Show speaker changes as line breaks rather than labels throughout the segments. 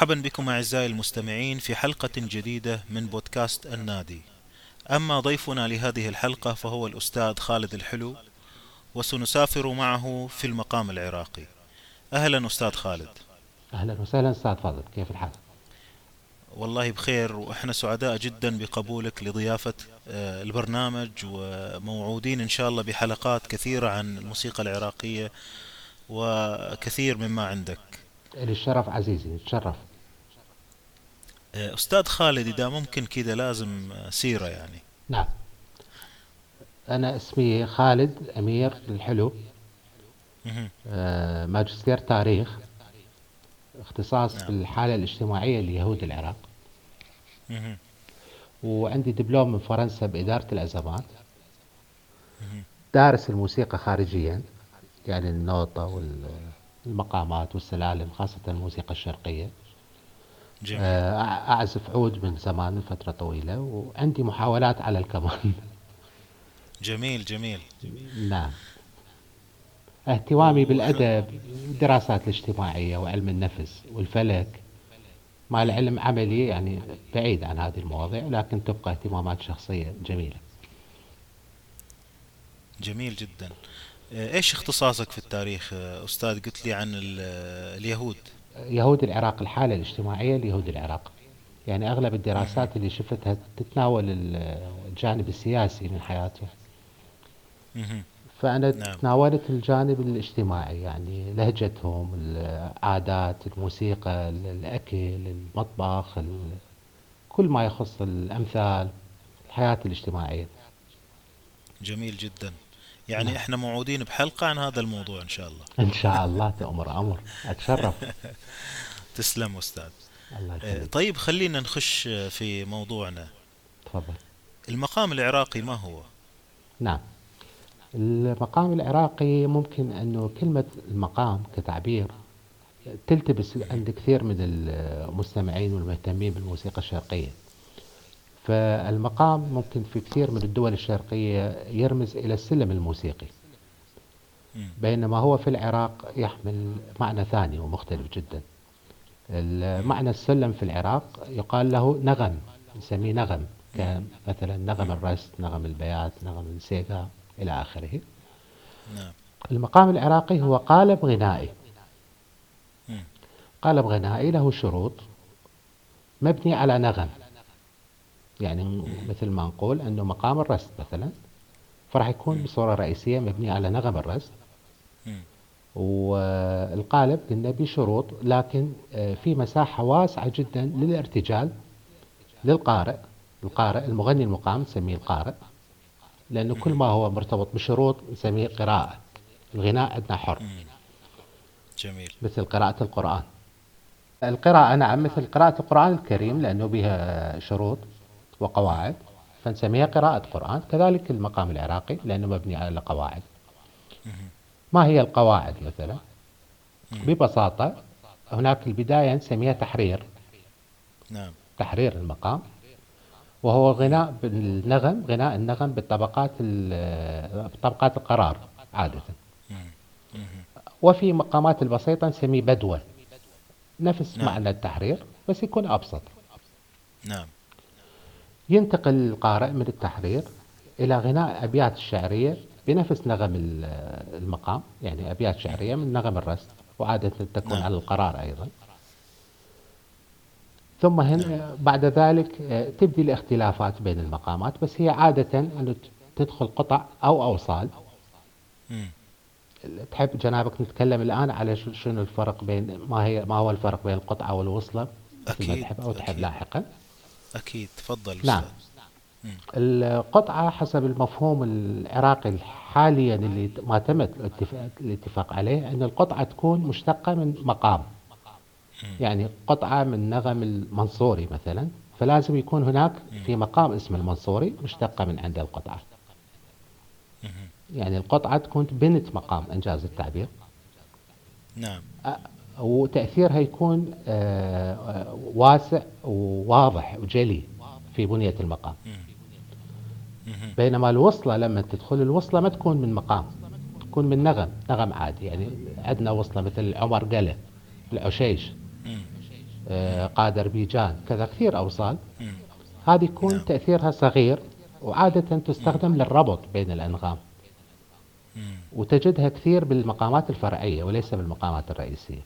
مرحبا بكم أعزائي المستمعين في حلقة جديدة من بودكاست النادي. أما ضيفنا لهذه الحلقة فهو الأستاذ خالد الحلو وسنسافر معه في المقام العراقي. أهلا أستاذ خالد.
أهلا وسهلا أستاذ فاضل كيف الحال؟
والله بخير وإحنا سعداء جدا بقبولك لضيافة آه، البرنامج وموعودين إن شاء الله بحلقات كثيرة عن الموسيقى العراقية وكثير مما عندك.
الشرف عزيزي نتشرف
آه، أستاذ خالد إذا ممكن كذا لازم آه، سيرة يعني
نعم أنا اسمي خالد أمير الحلو. آه، ماجستير تاريخ اختصاص
نعم.
في الحالة الاجتماعية ليهود العراق. وعندي دبلوم من فرنسا بإدارة الأزمات
مهم.
دارس الموسيقى خارجيا يعني النوطة والمقامات والسلالم خاصة الموسيقى الشرقية
جميل.
آه، أعزف عود من زمان من فترة طويلة وعندي محاولات على الكمان
جميل جميل.
نعم. اهتمامي بالأدب والدراسات الاجتماعية وعلم النفس والفلك. مع العلم عملي يعني بعيد عن هذه المواضيع لكن تبقى اهتمامات شخصية جميلة.
جميل جدا. آه، إيش اختصاصك في التاريخ آه، أستاذ؟ قلت لي عن ال- اليهود.
يهود العراق الحالة الاجتماعية ليهود العراق يعني أغلب الدراسات اللي شفتها تتناول ال- الجانب السياسي من حياتهم
مهم.
فأنا
نعم.
تناولت الجانب الاجتماعي يعني لهجتهم العادات الموسيقى الأكل المطبخ ال- كل ما يخص الأمثال الحياة الاجتماعية
جميل جدا يعني
نعم.
إحنا موعودين بحلقة عن هذا الموضوع إن شاء الله.
إن شاء الله تأمر أمر أتشرف.
تسلم أستاذ.
الله
آه،
يخليك.
طيب خلينا نخش آه، في موضوعنا.
تفضل.
المقام العراقي ما هو؟
نعم. المقام العراقي ممكن أنه كلمة المقام كتعبير تلتبس عند كثير من المستمعين والمهتمين بالموسيقى الشرقية. فالمقام ممكن في كثير من الدول الشرقية يرمز إلى السلم الموسيقي. بينما هو في العراق يحمل معنى ثاني ومختلف جدا. معنى السلم في العراق يقال له نغم نسميه نغم كمثلا نغم الرست نغم البيات نغم السيقا إلى آخره.
نعم.
المقام العراقي هو قالب غنائي. قالب غنائي له شروط مبني على نغم. يعني مثل ما نقول أنه مقام الرست مثلا فراح يكون بصورة رئيسية مبني على نغم الرست
مم.
والقالب قلنا بشروط لكن آه، في مساحة واسعة جدا للارتجال للقارئ. القارئ المغني المقام نسميه القارئ لأنه كل ما هو مرتبط بشروط نسميه قراءة. الغناء عندنا حر.
جميل.
مثل قراءة القرآن. القراءة نعم مثل قراءة القرآن الكريم لأنه بها شروط. وقواعد فنسميها قراءة قرآن كذلك المقام العراقي لأنه مبني على قواعد. ما هي القواعد مثلا. ببساطة هناك البداية نسميها تحرير.
نعم.
تحرير المقام. وهو غناء بالنغم غناء النغم بالطبقات ال- بطبقات القرار عادة. وفي مقامات البسيطة نسميه بدوة نفس
نعم.
معنى التحرير بس يكون أبسط.
نعم.
ينتقل القارئ من التحرير إلى غناء أبيات الشعرية بنفس نغم ال- المقام يعني أبيات شعرية من نغم الرست وعادة تكون
نعم.
على القرار أيضا ثم هنا بعد ذلك آه، تبدي الاختلافات بين المقامات بس هي عادة أنه تدخل قطع أو أوصال
مم.
تحب جنابك نتكلم الآن على شنو الفرق بين ما هي ما هو الفرق بين القطعة والوصلة مثل ما
أكيد،
تحب أو تحب
أكيد.
لاحقا
أكيد تفضل
نعم. القطعة حسب المفهوم العراقي حاليا اللي ما تم الاتفاق, عليه أن القطعة تكون مشتقة من مقام. يعني قطعة من نغم المنصوري مثلا فلازم يكون هناك في مقام اسم المنصوري مشتقة من عند القطعة. يعني القطعة تكون بنت مقام إنجاز التعبير.
نعم.
وتأثيرها يكون آه، آه، واسع وواضح وجلي في بنية المقام. بينما الوصلة لما تدخل الوصلة ما تكون من مقام تكون من نغم نغم عادي يعني عندنا وصلة مثل عمر قلة العشيش. آه، قادر بيجان كذا كثير أوصال. هذه يكون
نعم.
تأثيرها صغير وعادة تستخدم للربط بين الأنغام. وتجدها كثير بالمقامات الفرعية وليس بالمقامات الرئيسية.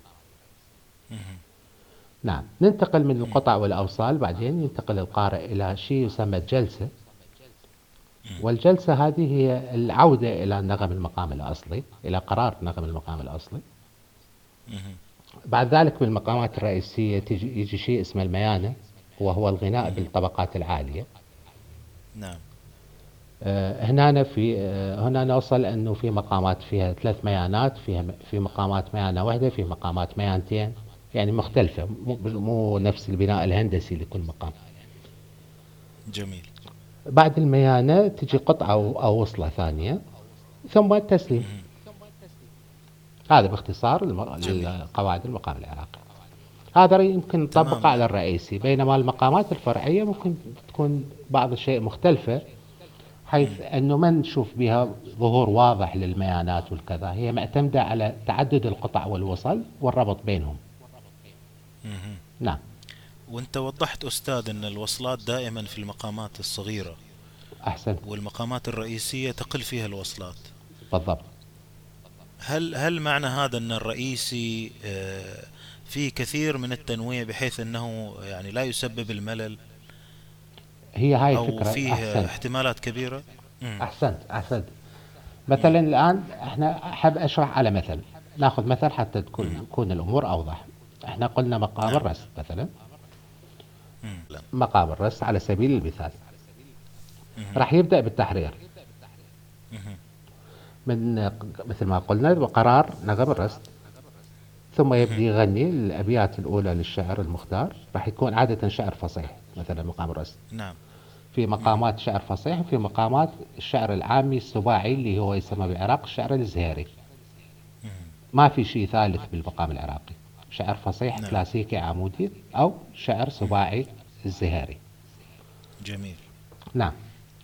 نعم. ننتقل من القطع والأوصال بعدين ينتقل القارئ إلى شيء يسمى الجلسة. والجلسة هذه هي العودة إلى نغم المقام الأصلي إلى قرار نغم المقام الأصلي. بعد ذلك بالمقامات الرئيسية تجي يجي شيء اسمه الميانة وهو الغناء بالطبقات العالية.
نعم.
آه، هنا في آه، هنا نوصل أنه في مقامات فيها ثلاث ميانات فيها في مقامات ميانة واحدة في مقامات ميانتين. يعني مختلفة مو مو نفس البناء الهندسي لكل مقام.
جميل.
بعد الميانة تجي قطعة أو وصلة ثانية ثم التسليم. هذا باختصار. قواعد المقام العراقي. هذا يمكن نطبقه. على الرئيسي. بينما المقامات الفرعية ممكن تكون بعض الشيء مختلفة حيث أنه ما نشوف بها ظهور واضح للميانات والكذا. هي معتمدة على تعدد القطع والوصل والربط بينهم. نعم.
وانت وضحت أستاذ إن الوصلات دائما في المقامات الصغيرة.
أحسن.
والمقامات الرئيسية تقل فيها الوصلات.
بالضبط.
هل هل معنى هذا إن الرئيسي آه، فيه كثير من التنويع بحيث إنه يعني لا يسبب الملل؟
هي هاي
أو
الفكرة.
فيه
أحسن.
احتمالات كبيرة؟ مم.
أحسنت أحسنت. مثلا الآن إحنا أحب أشرح على مثل. نأخذ مثل حتى تكون تكون الأمور أوضح. إحنا قلنا مقام
نعم.
الرسم مثلا.
مم.
مقام الرسم على سبيل المثال. راح يبدأ بالتحرير.
مم.
من مثل ما قلنا بقرار نغم الرسم ثم يبدي يغني الأبيات الأولى للشعر المختار. راح يكون عادة شعر فصيح مثلا مقام الرسم
نعم.
في مقامات شعر فصيح وفي مقامات الشعر العامي السباعي اللي هو يسمى بالعراق الشعر الزهيري. ما في شيء ثالث بالمقام العراقي. شعر فصيح
نعم.
كلاسيكي عمودي أو شعر سباعي الزهيري
جميل.
نعم.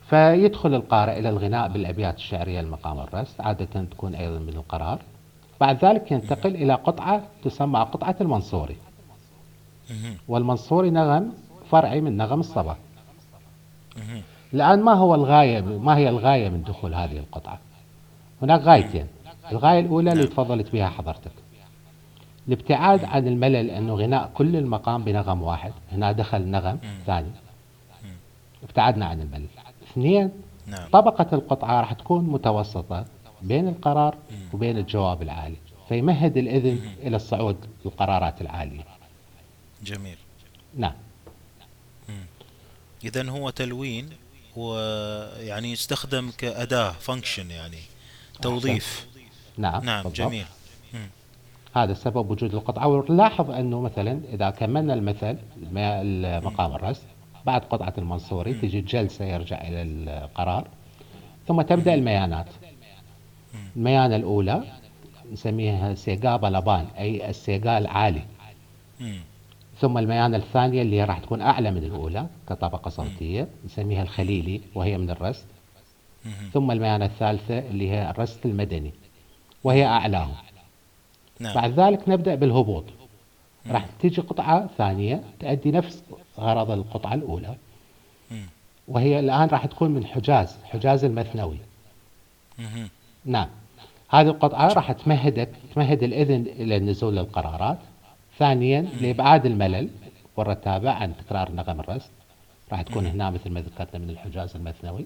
فيدخل القارئ إلى الغناء بالأبيات الشعرية المقام الرس عادة تكون أيضا من القرار. بعد ذلك ينتقل إلى قطعة تسمى قطعة المنصوري. والمنصوري نغم فرعي من نغم الصبا. الآن ما هو الغاية ما هي الغاية من دخول هذه القطعة؟ هناك غايتين. الغاية الأولى اللي تفضلت بها حضرتك. الابتعاد عن الملل أنه غناء كل المقام بنغم واحد. هنا دخل نغم ثاني. ابتعدنا عن الملل. اثنين
نعم.
طبقة القطعة راح تكون متوسطة بين القرار وبين الجواب العالي. فيمهد الإذن إلى الصعود للقرارات العالية.
جميل.
نعم.
اذا هو تلوين ويعني يستخدم كأداة فانكشن يعني توظيف.
نعم
نعم
بالضبط.
جميل. مم.
هذا سبب وجود القطعة ونلاحظ أنه مثلا إذا كملنا المثل الم- المقام الرسم بعد قطعة المنصوري تجي الجلسة يرجع إلى القرار ثم تبدأ الميانات الميانة الأولى نسميها سيقابة لبان أي السيقاء العالي. ثم الميانة الثانية اللي راح تكون أعلى من الأولى كطبقة صوتية نسميها الخليلي وهي من الرست. ثم الميانة الثالثة اللي هي الرست المدني وهي أعلاهم
نعم.
بعد ذلك نبدأ بالهبوط. راح تيجي قطعة ثانية تؤدي نفس غرض القطعة الأولى.
مم.
وهي الآن راح تكون من حجاز حجاز المثنوي.
مم.
نعم. هذه القطعة راح تمهدك تمهد الإذن إلى النزول للقرارات ثانيا لإبعاد الملل والرتابة عن تكرار نغم الرسم راح تكون هنا مثل ما ذكرنا من الحجاز المثنوي.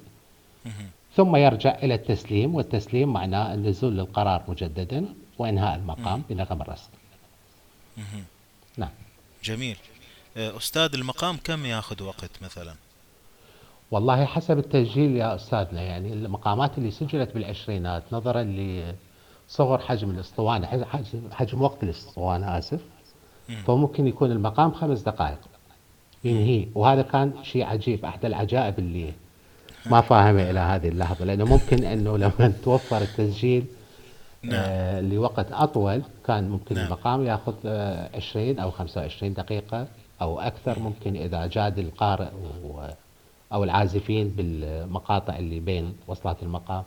مم.
ثم يرجع إلى التسليم والتسليم معناه النزول للقرار مجددا. وإنهاء المقام بنغم الرسم. نعم.
جميل. آه، أستاذ المقام كم ياخذ وقت مثلا؟
والله حسب التسجيل يا أستاذنا يعني المقامات اللي سجلت بالعشرينات نظرا لصغر حجم الأسطوانة حج- حجم, حجم وقت الأسطوانة آسف.
مم.
فممكن يكون المقام خمس دقائق. ينهي. وهذا كان شيء عجيب أحد العجائب اللي ما فاهمه إلى هذه اللحظة لأنه ممكن أنه لما توفر التسجيل
نعم.
آه لوقت أطول كان ممكن
نعم.
المقام يأخذ آه 20 أو 25 دقيقة أو أكثر ممكن إذا جاد القارئ أو العازفين بالمقاطع اللي بين وصلات المقام.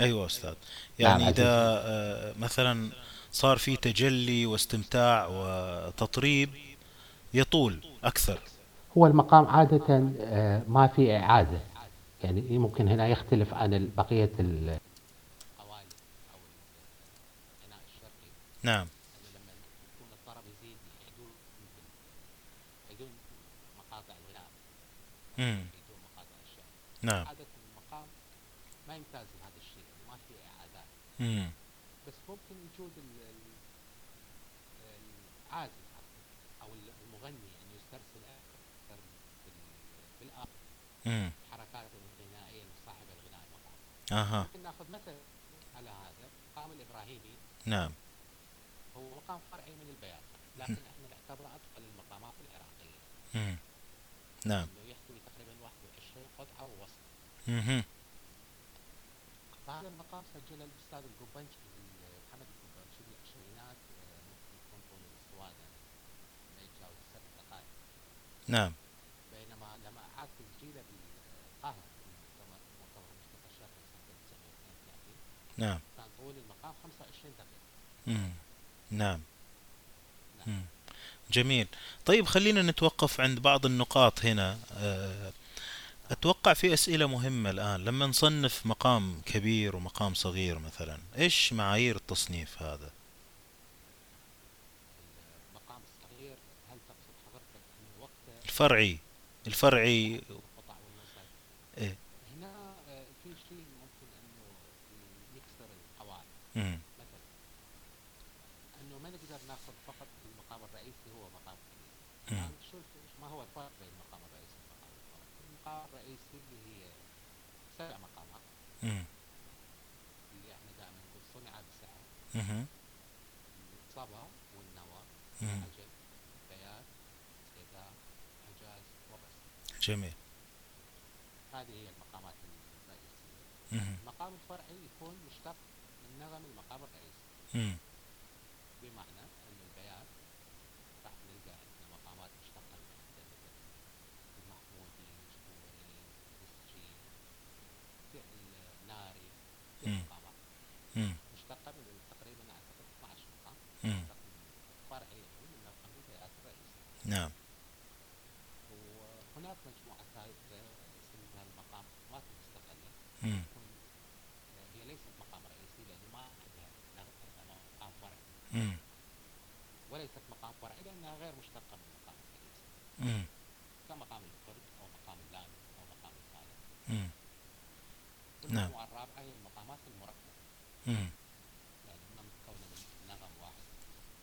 أيوة أستاذ.
نعم
يعني إذا آه، مثلا صار في تجلي واستمتاع وتطريب يطول أكثر.
هو المقام عادة آه، ما في إعادة. يعني ممكن هنا يختلف عن بقية ال- القوالب أو الغناء الشرقي
نعم
لما يكون الطرب يزيد يعيدون مقاطع الغناء
مم.
يعيدون مقاطع الشعر
نعم
عادة المقام ما يمتاز بهذا الشيء ما في إعادات
مم.
بس ممكن وجود ال- ال- العازف أو المغني أن يسترسل أكثر بال- بالآخر
مم.
حركاته الغنائية لصاحب الغناء المقام
أها
ممكن ناخذ مثل على هذا المقام الإبراهيمي
نعم
هو مقام فرعي من البيان لكن إحنا نعتبره أدخل المقامات العراقية
مم. نعم
يحتوي تقريبا 21 قطعة ووسط
مهم.
فهذا المقام سجله الأستاذ القبنجي محمد القبنجي بالعشرينات آه، ممكن يكون طول الأسطوانة ما يتجاوز سبع دقائق
نعم
بينما لما أعاد تسجيله بالقاهرة في مؤتمر مصطفى الشرقي سنة 1932
نعم
كان طول المقام 25 دقيقة
مم. نعم
نعم
مم. جميل. طيب خلينا نتوقف عند بعض النقاط هنا. آه، أتوقع في أسئلة مهمة الآن. لما نصنف مقام كبير ومقام صغير مثلا إيش معايير التصنيف هذا؟
المقام الصغير هل تقصد حضرتك أنه وقته
الفرعي. الفرعي. إيه.
هنا آه، في شيء ممكن إنه يكسر القواعد
مم.
مثلا انه ما نقدر ناخذ فقط المقام الرئيسي هو مقام كبير
مم.
الان شوف ما هو الفرق بين المقام الرئيسي والمقام الفرعي المقام الرئيسي اللي هي سبع مقامات
مم.
اللي إحنا دائما نقول صنع
مهم.
الصبا والنوى. عجل بيات سيداء حجاز وبس
جميل
هذه هي المقامات الرئيسية
مهم.
المقام الفرعي يكون مشتق من نغم المقام الرئيسي
مم.
بمعنى أن البيات راح نلقى عندنا مقامات مشتقة من عند المحمودي الجبوري السجين الناري في
مم.
مقامات
مم.
مشتقة من تقريبا أعتقد 12 مقام
مم.
مشتق من فرعي يعني من نظام البيات الرئيسي
نعم
وهناك مجموعة ثالثة اسمها المقامات المستقلة
مم.
تكون هي ليست مقام رئيسي لأنه ما عندها نغ- مقام فرعي
مم.
وليست مقام فرعي لأنها غير مشتقة من المقام الرئيسي
مم.
كمقام الفرد أو مقام اللام أو مقام الثالث
مم.
الرابعة هي المقامات المركبة. يعني هنا متكونة من نغم واحد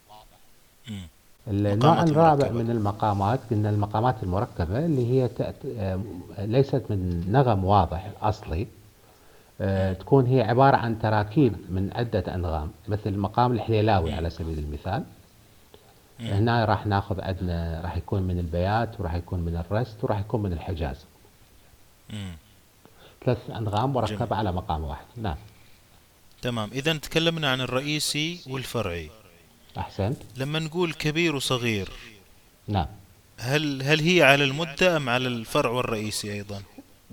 واضح. النوع الرابع. من المقامات قلنا المقامات المركبة اللي هي تأت... آم، ليست من نغم واضح أصلي آه، تكون هي عبارة عن تراكيب من عدة أنغام مثل مقام الحليلاوي على سبيل المثال. هنا راح ناخذ عندنا راح يكون من البيات وراح يكون من الرست وراح يكون من الحجاز. ثلاث أنغام مركبة. على مقام واحد. نعم.
تمام. إذا تكلمنا عن الرئيسي والفرعي.
أحسنت.
لما نقول كبير وصغير
نعم.
هل هل هي على المدة أم على الفرع والرئيسي أيضا؟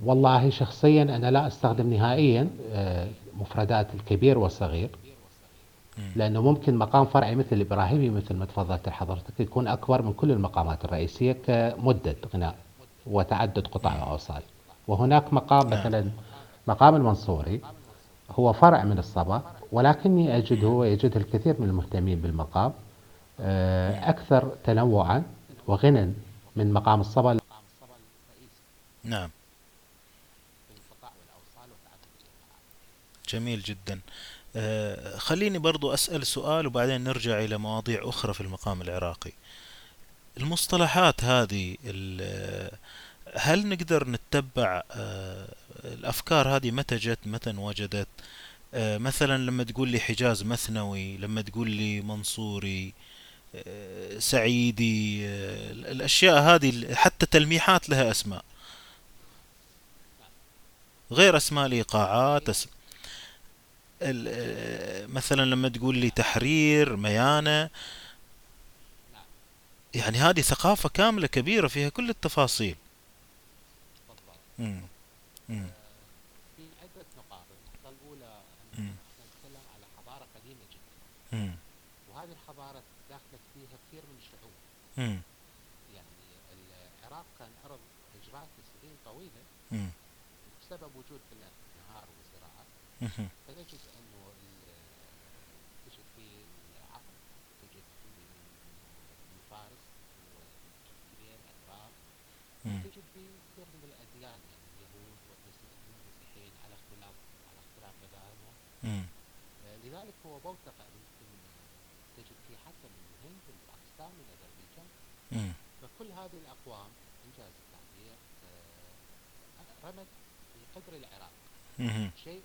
والله شخصيا أنا لا أستخدم نهائيا آه، مفردات الكبير والصغير. لأنه ممكن مقام فرعي مثل الإبراهيمي مثل ما تفضلت حضرتك يكون أكبر من كل المقامات الرئيسية كمدة غناء وتعدد قطع وأوصال وهناك مقام
نعم.
مثلا مقام المنصوري هو فرع من الصبا ولكني أجده ويجده الكثير من المهتمين بالمقام آه، أكثر تنوعا وغنى من مقام الصبا.
نعم. جميل جدا. آه، خليني برضو أسأل سؤال وبعدين نرجع إلى مواضيع أخرى في المقام العراقي. المصطلحات هذه هل نقدر نتبع آه، الأفكار هذه متى جت متى انوجدت؟ آه، مثلا لما تقول لي حجاز مثنوي لما تقول لي منصوري آه، سعيدي الأشياء هذه حتى تلميحات لها أسماء. غير أسماء الإيقاعات أس... ال- آه، مثلا لما تقول لي تحرير ميانة.
نعم
يعني هذه ثقافة كاملة كبيرة فيها كل التفاصيل.
في عدة نقاط النقطة الأولى
مم.
إحنا نتكلم على حضارة قديمة جدا. وهذه الحضارة داخلت فيها كثير من الشعوب. يعني العراق كان أرض هجرات لسنين طويلة. بسبب وجود الانهار والزراعة
مم.
فتجد أنه ال- تجد في العرب تجد في من فارس والكبير الأتراك
مم.
تجد في كثير من الأديان يعني اليهود والمسيحيين والمسيحيين على اختلاف على اختلاف مذاهبهم
مم.
آه، لذلك هو بوتقة يمكن تجد فيه حتى من الهند من باكستان من أذربيجان
مم.
فكل هذه الأقوام إنجاز التعبير آه، رمت في قدر العراق. شيء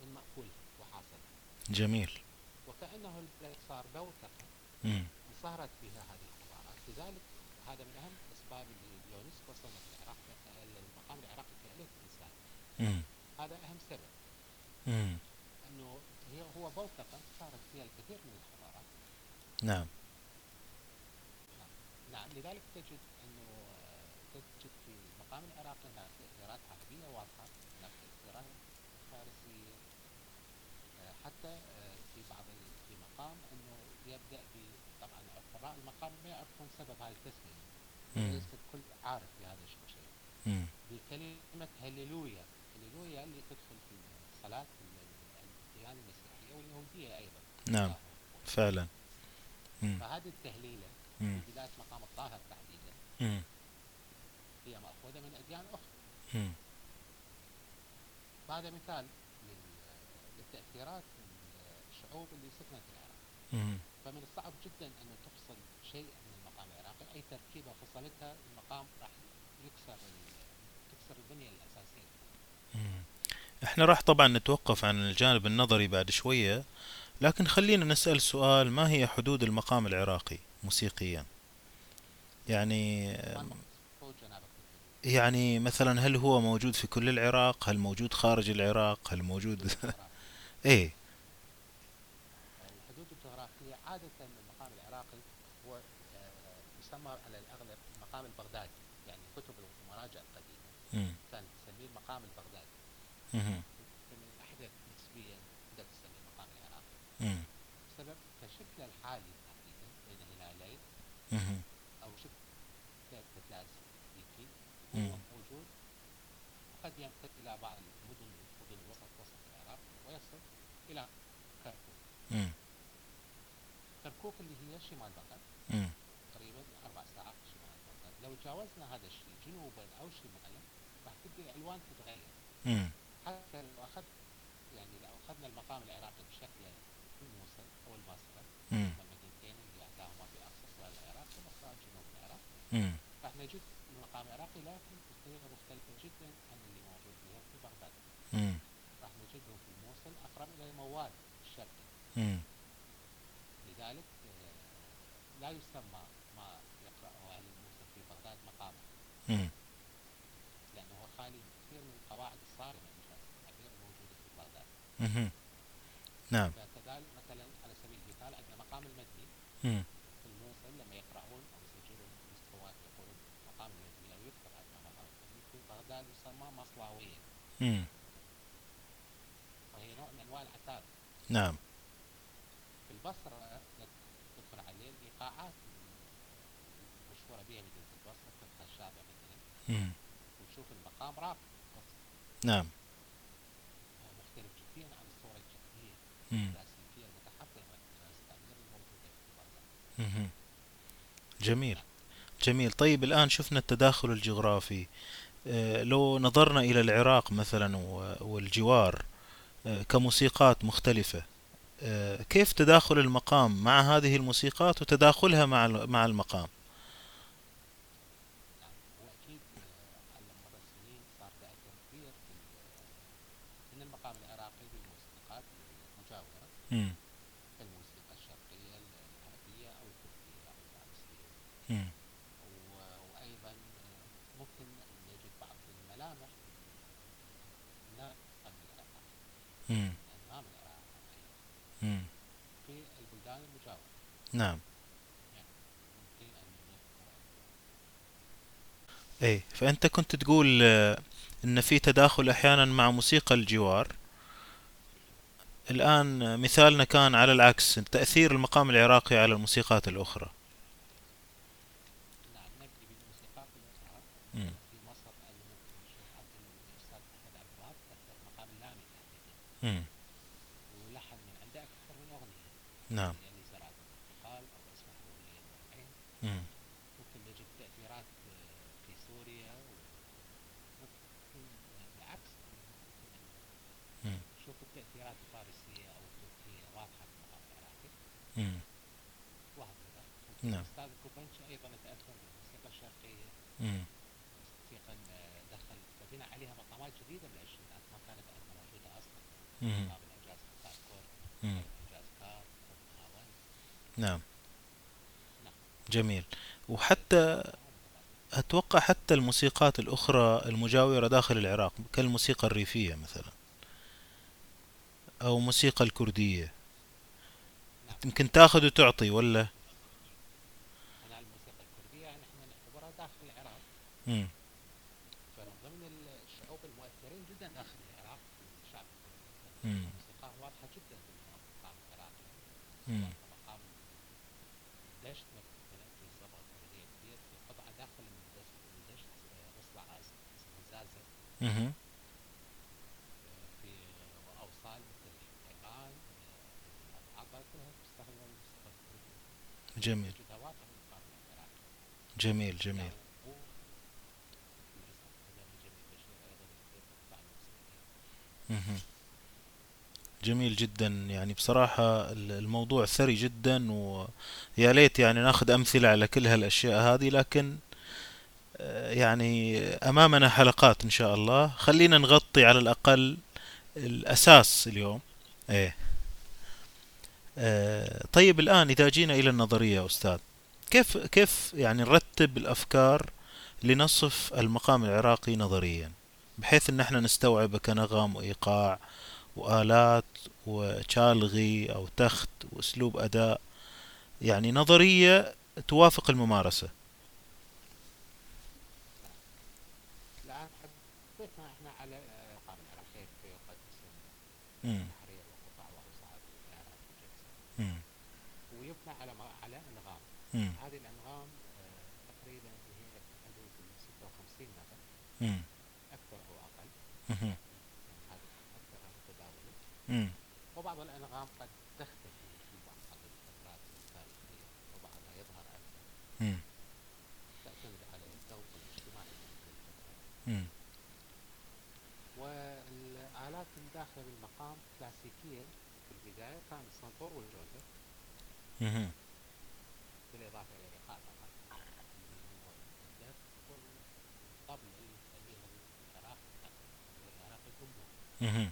من مأكولها وحاصلها
جميل.
وكأنه البلد صار بوتقة. انصهرت فيها هذه الحضارات لذلك هذا من أهم الأسباب اللي اليونسكو صنف العراق المقام العراقي كعلة إنسان. هذا أهم سبب.
مم.
أنه هي هو بوتقة صارت فيها الكثير من الحضارات.
نعم.
نعم. لذلك تجد تجد في المقام العراقي هناك تأثيرات عربية واضحة هناك تأثيرات فارسية حتى في بعض في مقام أنه يبدأ ب طبعا قراء المقام ما يعرفون سبب هذه التسمية
مم.
ليس الكل عارف بهذا الشيء
مم.
بكلمة هللويا هللويا اللي تدخل في صلاة ال- الديانة المسيحية واليهودية أيضا
نعم فعلا.
فهذه التهليلة
مم.
في بداية مقام الطاهر تحديدا مأخوذة من أديان أخرى
مم.
وهذا مثال لل- للتأثيرات الشعوب اللي سكنت العراق. فمن الصعب جدا أن تفصل شيء من المقام العراقي أي تركيبة فصلتها المقام راح يكسر تكسر البنية الأساسية.
إحنا راح طبعا نتوقف عن الجانب النظري بعد شوية لكن خلينا نسأل سؤال ما هي حدود المقام العراقي موسيقيا يعني
ما المقصود جنابك بالحدود.
يعني مثلا هل هو موجود في كل العراق؟ هل موجود خارج العراق؟ هل موجود. إيه.
الحدود الجغرافية عادة المقام العراقي هو آه، يسمى على الأغلب المقام البغدادي يعني كتب المراجع القديمة. كانت تسميه المقام البغدادي
مم.
من الأحدث نسبيا بدأت تسميه المقام العراقي
مم.
بسبب كشكله الحالي تحديدا بين هلالين
مم.
أو شكل مثلاث ديكي
مم.
هو موجود وقد يمتد إلى بعض المدن مدن الوسط وسط العراق ويصل إلى كركوك. كركوك اللي هي شمال بغداد. تقريبا أربع ساعات شمال بغداد. لو تجاوزنا هذا الشيء جنوبا أو شمالا راح تبدأ الألوان تتغير.
مم.
حتى لو أخذ يعني لو أخذنا المقام العراقي بشكل الموصل أو البصرة المدينتين اللي أحداهما في أقصى العراق وبصرة جنوب العراق. نجد المقام العراقي لكن بطريقة مختلفة جدا عن اللي موجود فيها في بغداد
مم.
راح نجده في الموصل أقرب إلى الموال الشرقي
مم.
لذلك آه، لا يسمى ما يقرأه أهل الموصل في بغداد مقاما
مم.
لأنه خالي من كثير من القواعد الصارمة التعبير الموجودة في بغداد.
نعم
فكذلك مثلا على سبيل المثال عندنا مقام المدني
مم.
في الموصل لما يقرأون أو يسجلون مستويات أو يكتب عندنا مقام المدني في بغداد يسمى مصلاوية
مم.
وهي نوع من أنواع العتاب
نعم
في البصرة تدخل عليه الإيقاعات المشهورة بها مدينة البصرة تدخل الشعب مثلا. وتشوف المقام راق
نعم
مختلف جديا عن. الكلاسيكية المتحضرة إنجاز التعبير الموجودة في
مم. جميل جميل. طيب الآن شفنا التداخل الجغرافي. آه، لو نظرنا إلى العراق مثلا والجوار آه، كموسيقات مختلفة آه، كيف تداخل المقام مع هذه الموسيقات وتداخلها مع مع المقام؟
نعم وأكيد آه، على مر السنين صار تأثر كبير في ال- من المقام العراقي بالموسيقات المجاورة
مم.
الموسيقى الشرقية العربية أو التركية أو الفارسية
مم.
و- وأيضا آه، ممكن نجد بعض الملامح من النغم العراقي
مم. مم.
في البلدان المجاورة
نعم إيه فأنت كنت تقول آه، إن في تداخل أحيانا مع موسيقى الجوار الآن مثالنا كان على العكس تأثير المقام العراقي على الموسيقات الأخرى
نعم نبدي بالموسيقات الأخرى
مم.
في مصر الشيخ عبد الأستاذ أحمد عبد الوهاب كتب مقام اللامي تحديدا
مم.
ولحن من عنده أكثر من أغنية
نعم
يعني زرعة الانتقال أو أسمح لي العين
مم.
ممكن نجد تأثيرات آه، في سوريا بالعكس
مم.
نشوف التأثيرات الفارسية أو التركية واضحة في المقام العراقي. وهكذا
نعم.
الأستاذ كوبنشي أيضا تأثر بالموسيقى الشرقية
مم.
موسيقى آه، دخل فبنى عليها مقامات جديدة بالعشرينات ما كانت موجودة أصلا
مم. نعم. جميل وحتى أتوقع حتى الموسيقات الأخرى المجاورة داخل العراق كالموسيقى الريفية مثلا أو موسيقى الكردية. يمكن تأخذ وتعطي ولا
الموسيقى الكردية نحن نعتبرها داخل العراق
مم.
فمن ضمن الشعوب المؤثرين جدا داخل العراق الشعب
مم.
الكردي موسيقاه واضحة جدا في المقام العراقي
مم.
مقام دشت مثلا في صبغة كردية كبير في قطعة داخل من دشت من دشت آه، مصنع اسمه زازة
مهم.
في وأوصال مثل الحيقان العطا كلها تستخدم الموسيقى الكردية
جميل. جميل جميل.
مثلا جميل
جدا. يعني بصراحة ال- الموضوع ثري جدا ويا ليت يعني ناخذ أمثلة على كل هالأشياء هذه لكن آه، يعني أمامنا حلقات إن شاء الله. خلينا نغطي على الأقل الأساس اليوم. إيه. آه، طيب الآن إذا جينا إلى النظرية أستاذ كيف كيف يعني نرتب الأفكار لنصف المقام العراقي نظريا؟ بحيث إن إحنا نستوعبه كنغم وإيقاع وآلات وشالغي أو تخت وأسلوب أداء يعني نظرية توافق الممارسة.
الآن حدثنا إحنا على آه، مقام العراقي في يقدم
مم.
تحرير وقطع وأوصال الإعلام والجلسة
مم.
ويبنى على م- على أنغام
مم.
هذه الأنغام آه، تقريبا هي تقريبا 56 نغم
مم.
أكثر أو أقل
مهم.
يعني هذا أكثر متداولة وبعض الأنغام قد تختفي في بعض الفترات التاريخية وبعضها يظهر
مم.
تعتمد على الذوق الاجتماعي
مم.
والآلات الداخلة بالمقام كلاسيكية في البداية كان الصنطور والجوزة
مهم.
بالإضافة إلى الدف والطبل اللي
مهم.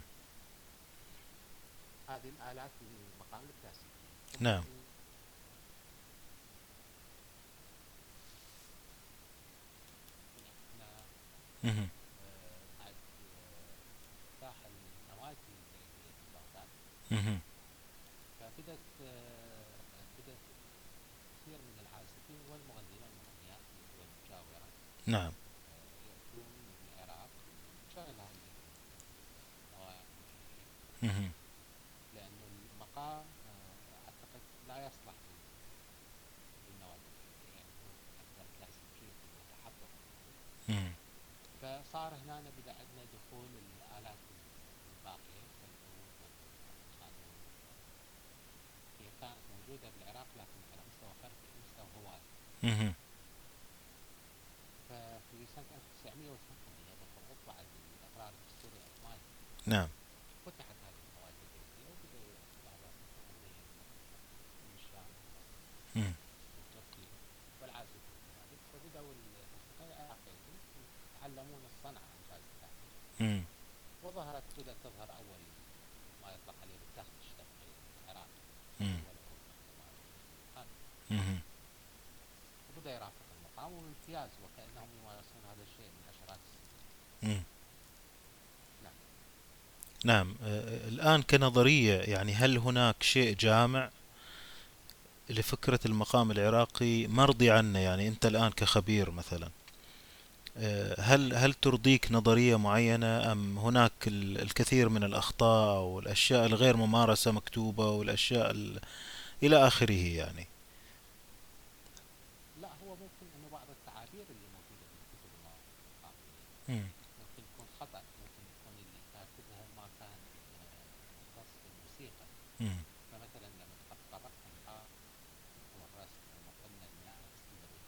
هذه الآلات المقام الكلاسيكي
نعم.
إحنا
مهم.
آه، بعد آه، افتتاح النوادي الليلية في بغداد
مهم.
فبدت آه، بدت كثير من العازفين والمغنيين والمغنيات من الدول المجاورة
نعم
آه، يأتون من العراق شغل هذه النوادي
مهم.
لأنه المقام آه، أعتقد لا يصلح لل- للنوادي يعني هو أكثر كلاسيكية وتحضر
مم.
فصار هنا بدأ عندنا دخول كالعود والقانون هي كانت موجودة بالعراق لكن على مستوى فردي مستوى هوائي.
مهم.
ففي 1908 بالضبط بعد الإقرار الدستوري العثماني
نعم
فتحت هذه النوادي الليلية وبدأ بعض المغنيين من الشام
مم.
من تركيا والعازفين كذلك فبدأوا الموسيقى العراقية يتعلمون الصنعة إنجاز الله
مم.
وظهرت بدأت تظهر أول ما يطلق عليه بالتخت الشرقي العراقي
مم.
والأول
مهم.
وبدأ يرافق وبامتياز وكأنهم يمارسون هذا الشيء من عشرات السنين. نعم.
نعم. آه، الآن كنظرية يعني هل هناك شيء جامع لفكرة المقام العراقي؟ مرضي عنه يعني أنت الآن كخبير مثلا. هل هل ترضيك نظرية معينة أم هناك الكثير من الأخطاء والأشياء الغير ممارسة مكتوبة والأشياء ال... إلى آخره يعني
لا هو ممكن انه بعض التعابير اللي موجوده في الكتب القاميه
مم.
ممكن يكون خطا ممكن يكون اللي كاتبها ما كان آه، مختص بالموسيقى
مم.
فمثلا لما قرأت الحاء والرسم وقلنا المياه السلمي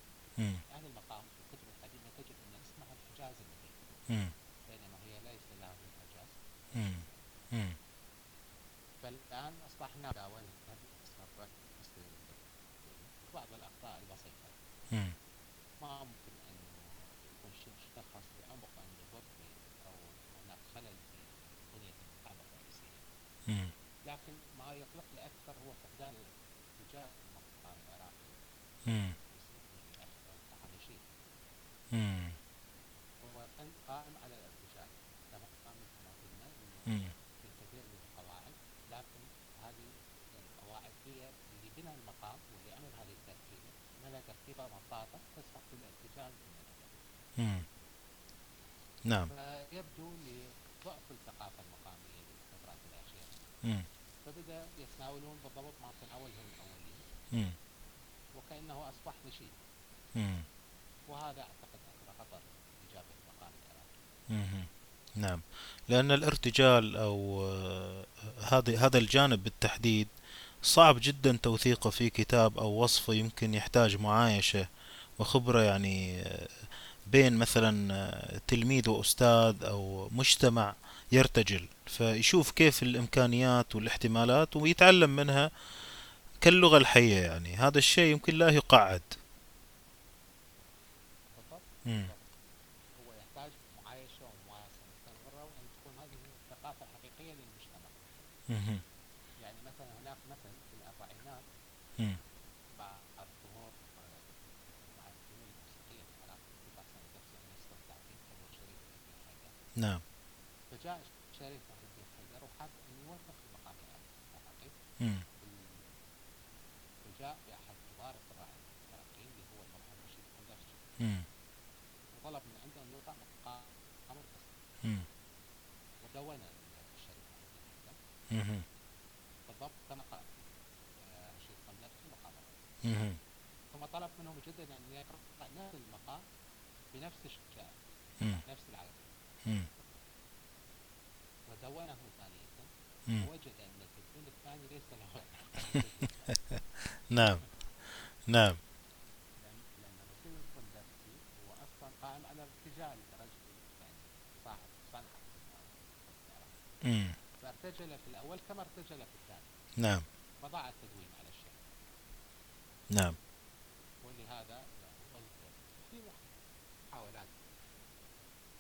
مم.
أهل المقام في الكتب القديمه تجد ان اسمها الحجاز المبين
مم.
بينما هي ليس لها من الحجاز
مم. مم.
فالان اصبحنا داولنا اسم الرد مثل بعض الاخطاء البسيطه
مم.
ما ممكن أن يكون شيء مشخص بعمق أن يضر أو هناك خلل في بنية المقام الرئيسية
مم.
لكن ما يقلقني أكثر هو فقدان الاتجاه المقام العراقي
مم.
بسبب التحاليشي
مم.
هو قائم على الارتجال كما قام كما قلنا. في من القواعد لكن هذه القواعد هي اللي بنى المقام واللي عمل هذه التركيبة عملها تركيبة مطاطة تسمح بالارتجال من الأداء
مم. نعم
فيبدو لضعف الثقافة المقامية بالفترات الأخيرة
مم.
فبدأ يتناولون بالضبط ما تناوله الأولين. وكأنه أصبح نشيد. وهذا أعتقد أكبر خطر إيجاب المقام العراقي.
نعم لأن الارتجال أو آه، هذا هذا الجانب بالتحديد صعب جدا توثيقه في كتاب أو وصفه يمكن يحتاج معايشة وخبرة يعني آه، بين مثلا آه، تلميذ وأستاذ أو مجتمع يرتجل فيشوف كيف الإمكانيات والاحتمالات ويتعلم منها كاللغة الحية يعني هذا الشيء يمكن لا يقعد مم.
هو يحتاج وأن تكون هذه الثقافة الحقيقية للمجتمع. يعني مثلا هناك مثل في الأربعينات
مم.
بعد ظهور آه، مع الفنون الموسيقية في العراق اتفاق سنة 1936 ظهور شريف بن حيدر
نعم
فجاء شريف بن حيدر وحب أن يوثق المقام العراقي
مم.
وجاء بأحد كبار القراء العراقيين اللي هو المرحوم رشيد القندرجي
مم.
وطلب من عنده أن يوضع مقام الرسم
مم.
ودون
مم.
بالضبط كما قال مقام الرسم
مم.
ثم طلب منه مجددا أن يقرأ نفس المقام بنفس
مم.
نفس
مم.
ودونه ثانية
مم.
ووجد أن التدوين الثاني ليس له
نعم نعم
لأن لأن رشيد القندرسي هو أصلا قائم ارتجال رجل. يعني صاحب صنعة. فارتجل في الأول كما ارتجل في الثاني.
نعم.
فضاع التدوين على الشيء
نعم.
ولهذا في محاولات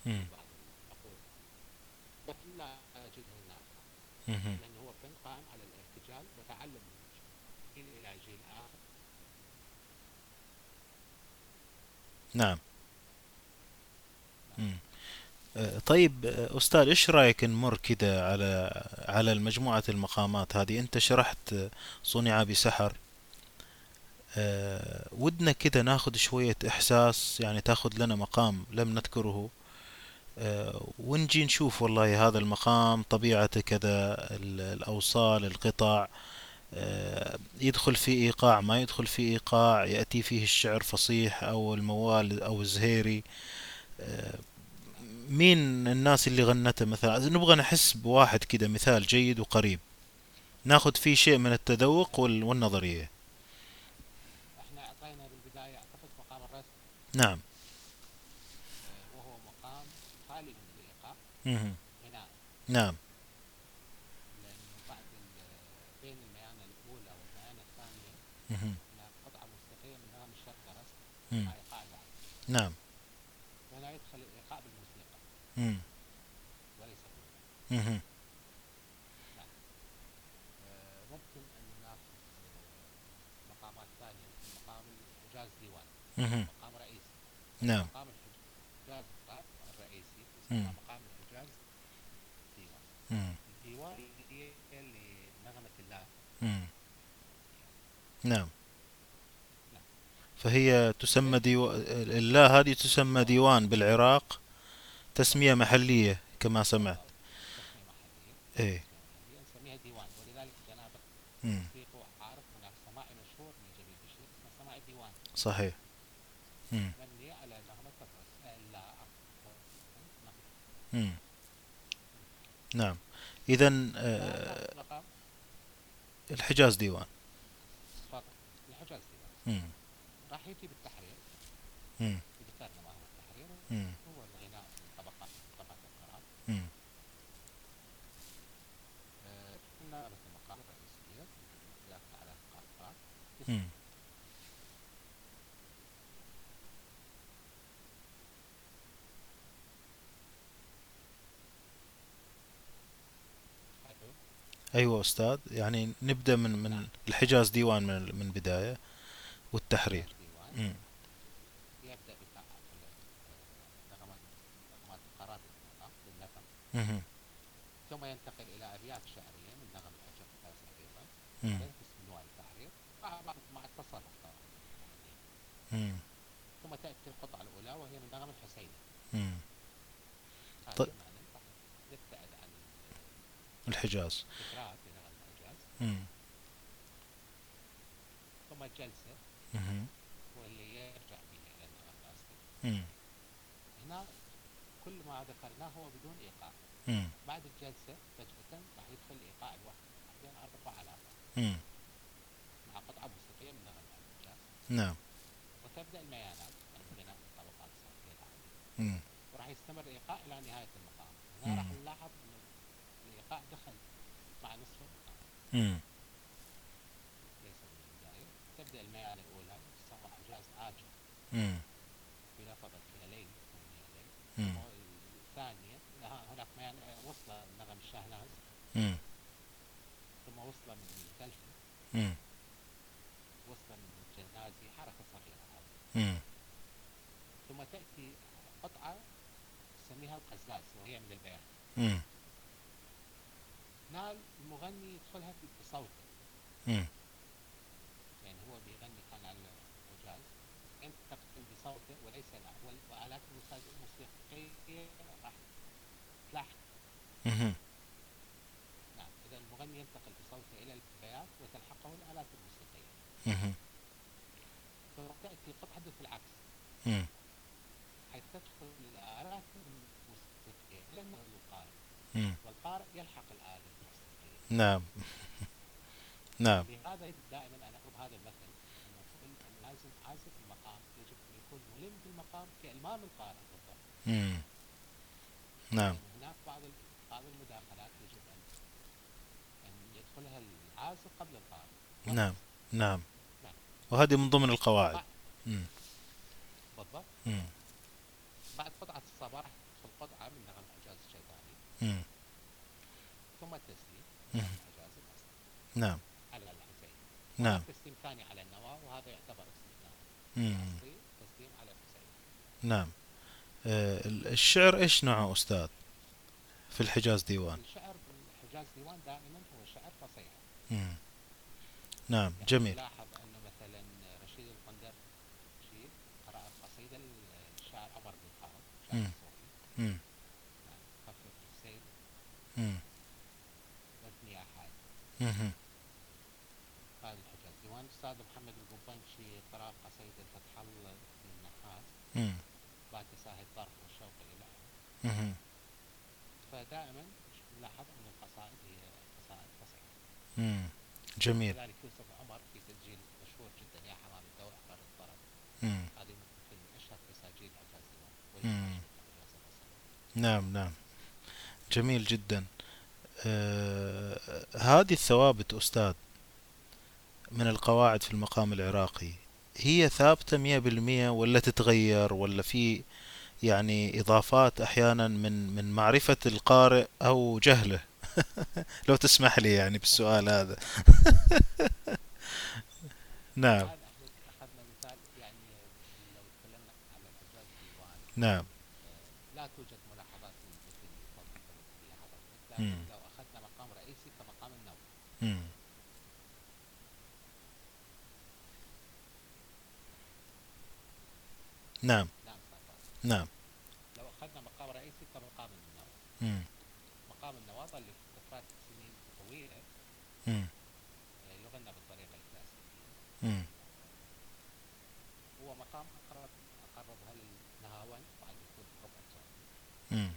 بعض العقود لكن لا أجده نافعة. لأنه هو فن قائم على الارتجال وتعلم من جيل إلى جيل آخر.
نعم. طيب آه، أستاذ إيش رأيك نمر كده على على المجموعة المقامات هذه؟ أنت شرحت آه، صنع بسحر. آه، ودنا كده ناخذ شوية إحساس يعني تاخذ لنا مقام لم نذكره. آه، ونجي نشوف والله هذا المقام طبيعته كذا ال- الأوصال القطع آه، يدخل في إيقاع ما يدخل في إيقاع يأتي فيه الشعر فصيح أو الموال أو الزهيري. آه، مين الناس اللي غنته مثلا؟ نبغى نحس بواحد كده مثال جيد وقريب. ناخذ فيه شيء من التذوق وال- والنظرية.
إحنا أعطينا بالبداية أعتقد مقام الرسم.
نعم.
آه، وهو مقام خالي من الإيقاع
مهم.
غناء
نعم.
بعد بين والميانة الثانية
مهم.
هناك قطعة موسيقية من الشرق رسم.
نعم
وهنا يدخل الإيقاع بالموسيقى
مم.
وليس. نعم آه، ممكن أن ناخذ مقامات ثانية مثل مقام الحجاز ديوان. مقام رئيسي
نعم
مقام الحجاز الرئيسي
مم.
مقام الحجاز ديوان
مم.
الديوان هي لنغمة الله
مم. نعم فهي تسمى ديو... اللا هذه تسمى ديوان بالعراق تسمية محلية كما سمعت
إيه نسميها ديوان ولذلك جنابك
مم.
تحقيق عارف هناك سماعي مشهور من جليل بشير اسمه سماعي الديوان
صحيح مم.
مبني على نغمة الرأس لا
مم. نعم إذا
رقم
الحجاز ديوان
تفضل الحجاز ديوان. راح يجي بالتحرير
مم.
ذكرنا ما هو التحرير
مم.
هو الغناء من طبقات طبقات القرار
مم.
آه، قلنا مثل المقام الرئيسية ذاك على القافات
مم. أيوة أستاذ يعني نبدأ من من الحجاز ديوان من من بداية والتحرير
ديوان
مم.
يبدأ بتاع نغمات نغمات القرار للمقام للنغم
مم.
ثم ينتقل إلى أبيات شعرية من نغم الحجاز أيضا
مم.
قسم نوع التحرير مع مع مع التصرف طبعا
مم.
ثم تأتي القطعة الأولى وهي من نغم الحسيني
مم.
هذا
طيب. الحجاز
الحجاز. ثم الجلسة
مم.
واللي يرجع فيها إلى النغم الأصلي
مم.
هنا كل ما ذكرناه هو بدون إيقاع
مم.
بعد الجلسة فجأة راح يدخل الإيقاع الواحد بين أربع علامات. مع قطعة موسيقية من نغم الحجاز
نعم
وتبدأ الميانات يعني غناء الطبقات الصوتية العالية
مم.
وراح يستمر الإيقاع إلى نهاية المقام هنا راح. نلاحظ أن الإيقاع دخل مع نصف المقام. ليس من البداية تبدأ الميانة الأولى تسمى حجاز آجر
مم.
بلفظة يا ليل يا ليل
مم.
الثانية لها- هناك ميانة وصلة من نغم الشاهناز. ثم وصلة من الدلفي
مم.
وصلة من الجنازي هذه
مم.
ثم تأتي قطعة نسميها القزاز وهي من البيان. نال المغني يدخلها في- بصوته. يعني هو بيغني كان على الحجاز انت تقتل بصوته وليس لا وال- وآلات الموسيقى- الموسيقية راح تلاحق. نعم إذا المغني ينتقل بصوته إلى البيات وتلحقه الآلات الموسيقية.
مم.
ثم تاتي قطعه حدث العكس
مم.
حيث تدخل الآلات الموسيقيه إلى النغم القارئ. والقارئ يلحق الموسيقيه
نعم نعم
لهذا دائما أنا اضرب هذا المثل أن لازم عازف المقام يجب أن يكون ملم بالمقام كإلمام القارئ بالضبط.
نعم
هناك بعض بعض المداخلات يجب أن أن يدخلها العازف قبل القارئ
نعم نعم. وهذه من ضمن القواعد. مم.
بالضبط
مم.
بعد قطعه الصباح تدخل قطعه من نغم حجاز الشيطاني.
مم.
ثم التسليم.
مم.
حجاز
نعم.
على الحسين.
نعم.
تسليم ثاني على النواه وهذا يعتبر استثناء
مم.
اصلي تسليم على الحسين.
نعم. آه، ال- الشعر إيش نوعه أستاذ؟ في الحجاز ديوان.
الشعر بالحجاز ديوان دائما هو شعر فصيح.
نعم
يعني
جميل
نلاحظ أن مثلا رشيد القندر رشيد قرأ القصيدة للشاعر عمر بن خالد شاعر
مم.
الصوفي
مم.
نعم خفف السيل
مم.
وزني أحد
مم.
هذا الحجاز ديوان الأستاذ محمد القبنشي قرأ قصيدة فتح الله بن النحاس
مم.
بات ساهي الطرف والشوق إلى
مم.
فدائما نلاحظ أن القصائد هي قصائد فصيحة
مم. جميل
لذلك يوسف عمر في تسجيل مشهور جدا يا حمام الدوء أحرار الطرب
مم.
هذه يمكن من أشهر تساجيل حجاز ديوان
نعم نعم. جميل جدا. آه هذه الثوابت أستاذ من القواعد في المقام العراقي هي ثابتة مية بالمية ولا تتغير؟ ولا في يعني إضافات أحيانا من من معرفة القارئ أو جهله؟ لو تسمح لي يعني بالسؤال هذا. نعم
الآن إحنا أخذنا مثال يعني لو تكلمنا على الحجاز ديوان
نعم.
لا توجد ملاحظات. لكن لو أخذنا مقام رئيسي كمقام النوم
مم. نعم.
نعم
نعم.
لو أخذنا مقام رئيسي كمقام النواب
مم.
مقام النواب ظل فترات سنين طويلة
مم.
آه، يغنى بالطريقة الكلاسيكية
مم.
هو مقام أقرب أقربها للنهاون بعد دخول الحكم الجمهوري
مم.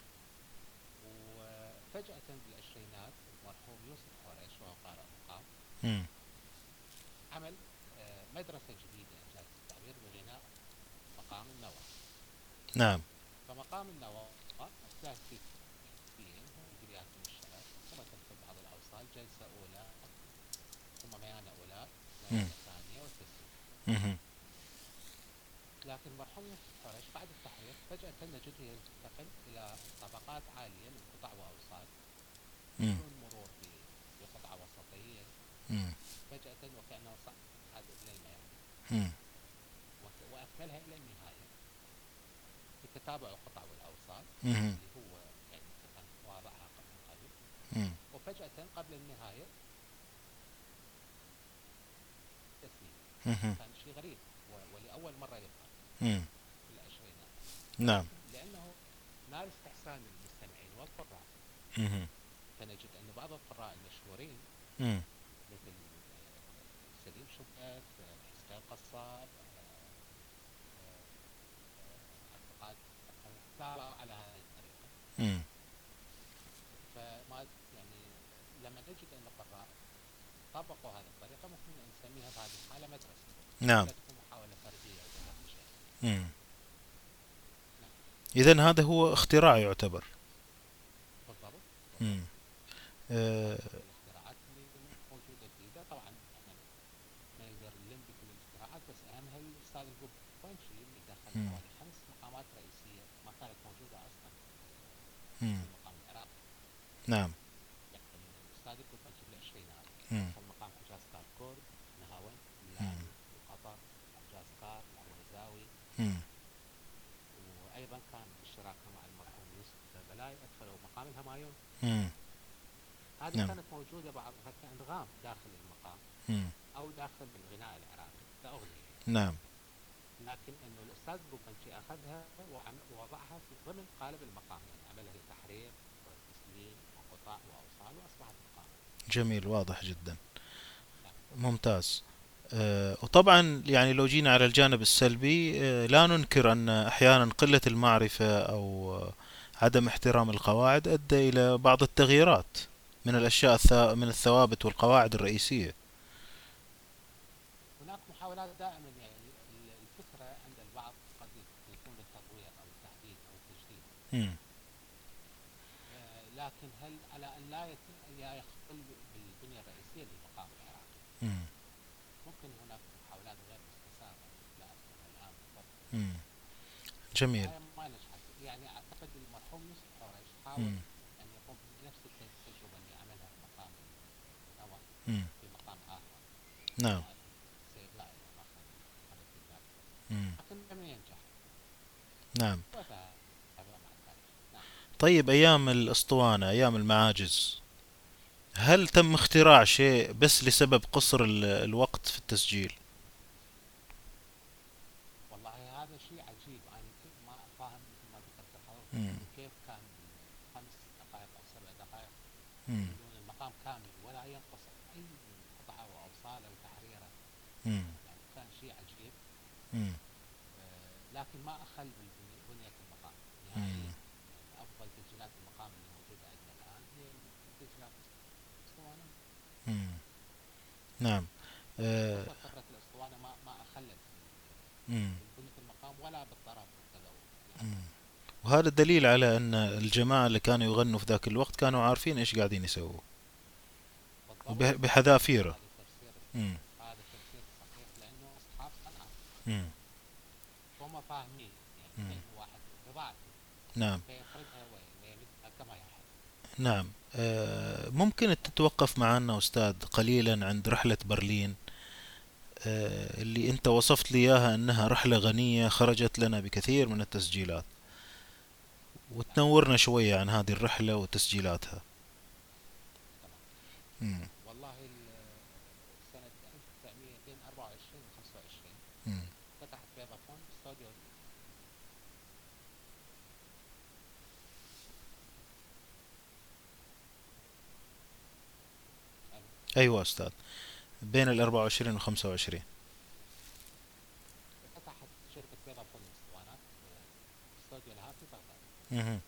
وفجأة بالعشرينات المرحوم يوسف قريش وهو قارئ مقام
مم.
عمل آه، مدرسة جديدة إنجاز التعبير بغناء مقام النواب
نعم
فمقام النواب كلاسيكيا هو إجريات المنشأة ثم تدخل بعض الأوصال جلسة أولى ثم ميانة أولى. ميانة ثانية والتسليم. لكن مرحوم قريش بعد التحرير فجأة نجده ينتقل إلى طبقات عالية من قطع وأوصال
مم.
بدون مرور ب- بقطعة وسطية
مم.
فجأة وكأنه صعد إلى المياه
مم.
وك- وأكملها إلى النهاية بتتابع القطع والأوصال. اللي هو يعني كان واضعها قبل
مم.
وفجأة قبل النهاية تسليم. كان شيء غريب ولأول مرة يظهر. في العشرينات
نعم
لأنه نال استحسان المستمعين والقراء. فنجد أن بعض القراء المشهورين
مم.
مثل آه، سليم شبك آه، حسين قصاب آه، آه، على هذه الطريقة.
مم.
فما يعني لما نجد أن القراء طبقوا هذه الطريقة ممكن أن نسميها في هذه الحالة مدرسة.
نعم.
تكون جهة شيء
مم. إذا هذا هو اختراع يعتبر.
بالضبط.
مم. آه،
الاختراعات اللي موجودة جديدة طبعا إحنا ما نقدر نلم بكل الاختراعات بس أهمها الأستاذ القبانشي اللي دخل
مم.
حوالي خمس مقامات رئيسية ما كانت موجودة أصلا
مم.
في المقام العراقي
نعم
يعني الأستاذ القبانجي بالعشرينات
مم.
دخل مقام حجاز كار كرد نهاون وقطر حجاز كار العويزاوي
مم.
وأيضا كان باشتراكه مع المرحوم يوسف بلاي أدخلوا مقام الهمايون. هذه
نعم.
كانت موجودة بعضها كأنغام داخل المقام
مم.
أو داخل الغناء العراقي كأغنية
نعم
لكن إنه الأستاذ القبانجي أخذها ووضعها في ضمن قالب المقام يعني عملها لتحرير وتسليم وقطع وأوصال وأصبحت مقام.
جميل واضح جدا. ممتاز. آه، وطبعا يعني لو جينا على الجانب السلبي آه، لا ننكر أن أحيانا قلة المعرفة أو آه، عدم احترام القواعد أدى إلى بعض التغييرات من الأشياء الثا- من الثوابت والقواعد الرئيسية.
هناك محاولات دائما يعني ال- الفكرة عند البعض قد يكون للتطوير أو التحديث أو التجديد
مم.
آه، لكن هل على أن لا يخل بالبنية الرئيسية للمقام العراقي
مم.
ممكن هناك محاولات غير مستساغة لا اذكرها الآن بالضبط.
جميل
هاي ما نجحت يعني أعتقد المرحوم يوسف حوريش حاول. أن يقوم بنفس التجربة اللي عملها في مقام
مم.
في مقام آخر
نعم
سيد لا ما كان حدث ذلك
مم.
لكن لم ينجح
نعم
وذهب مع التاريخ نعم
طيب أيام الأسطوانة أيام المعاجز هل تم اختراع شيء بس لسبب قصر ال- الوقت في التسجيل
والله هذا شيء عجيب أنا كنت ما فاهم مثل ما ذكرت كيف كان خمس دقائق أو سبع دقائق. بدون المقام كامل ولا ينقص أي قطعة واوصال أو
تحريرة.
يعني كان شيء عجيب. آه، لكن ما اخل ببنيه المقام
مم.
نهائيا افضل تسجيلات المقام اللي موجوده عندنا الان هي تسجيلات الاسطوانه
مم. نعم آه.
فتره الاسطوانه ما ما اخلت
مم.
ببنيه المقام ولا بالطرب
مم. وهذا دليل على أن الجماعة اللي كانوا يغنوا في ذاك الوقت كانوا عارفين إيش قاعدين يسووا بحذافيره
هذا تفسير
مم.
هذا تفسير صحيح لأنه اصحاب صنعه
مم.
هم فاهمين. يعني واحد بضاعته
نعم
فيخرجها وي- ويمدها كما يحب
نعم ممكن تتوقف معنا أستاذ قليلا عند رحلة برلين آه، اللي أنت وصفت لي إياها أنها رحلة غنية خرجت لنا بكثير من التسجيلات وتنورنا شوية عن هذه الرحلة وتسجيلاتها مم.
والله ال- سنه 1924 و 25
مم.
فتحت فودافون استوديو
أيوة أستاذ بين ال 24 وال 25
فتحت شركة بيضة فل الاسطوانات استوديو لها في بغداد
مهم.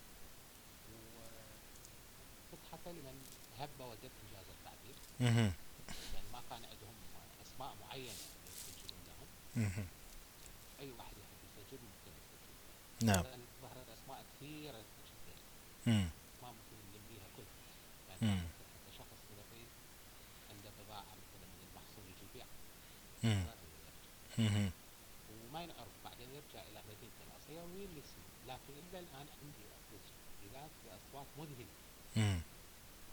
وفتحت لمن هب وجد إنجاز التعبير
مهم.
يعني ما كان عندهم أسماء معينة يسجلون لهم
مهم.
أي واحد يحب يسجل ممكن يسجل
نعم
ظهرت أسماء كثيرة جدا. ما ممكن نلميها كلها يعني
مم.
حتى شخص كذا في عنده بضاعة مثلا من المحصول يجي يبيع
مم. مهم.
وما ينعرف بعدين يرجع إلى مدينته الأصلية ويلي لكن إلا الآن عندي تسجيلات بأصوات مذهلة
مم.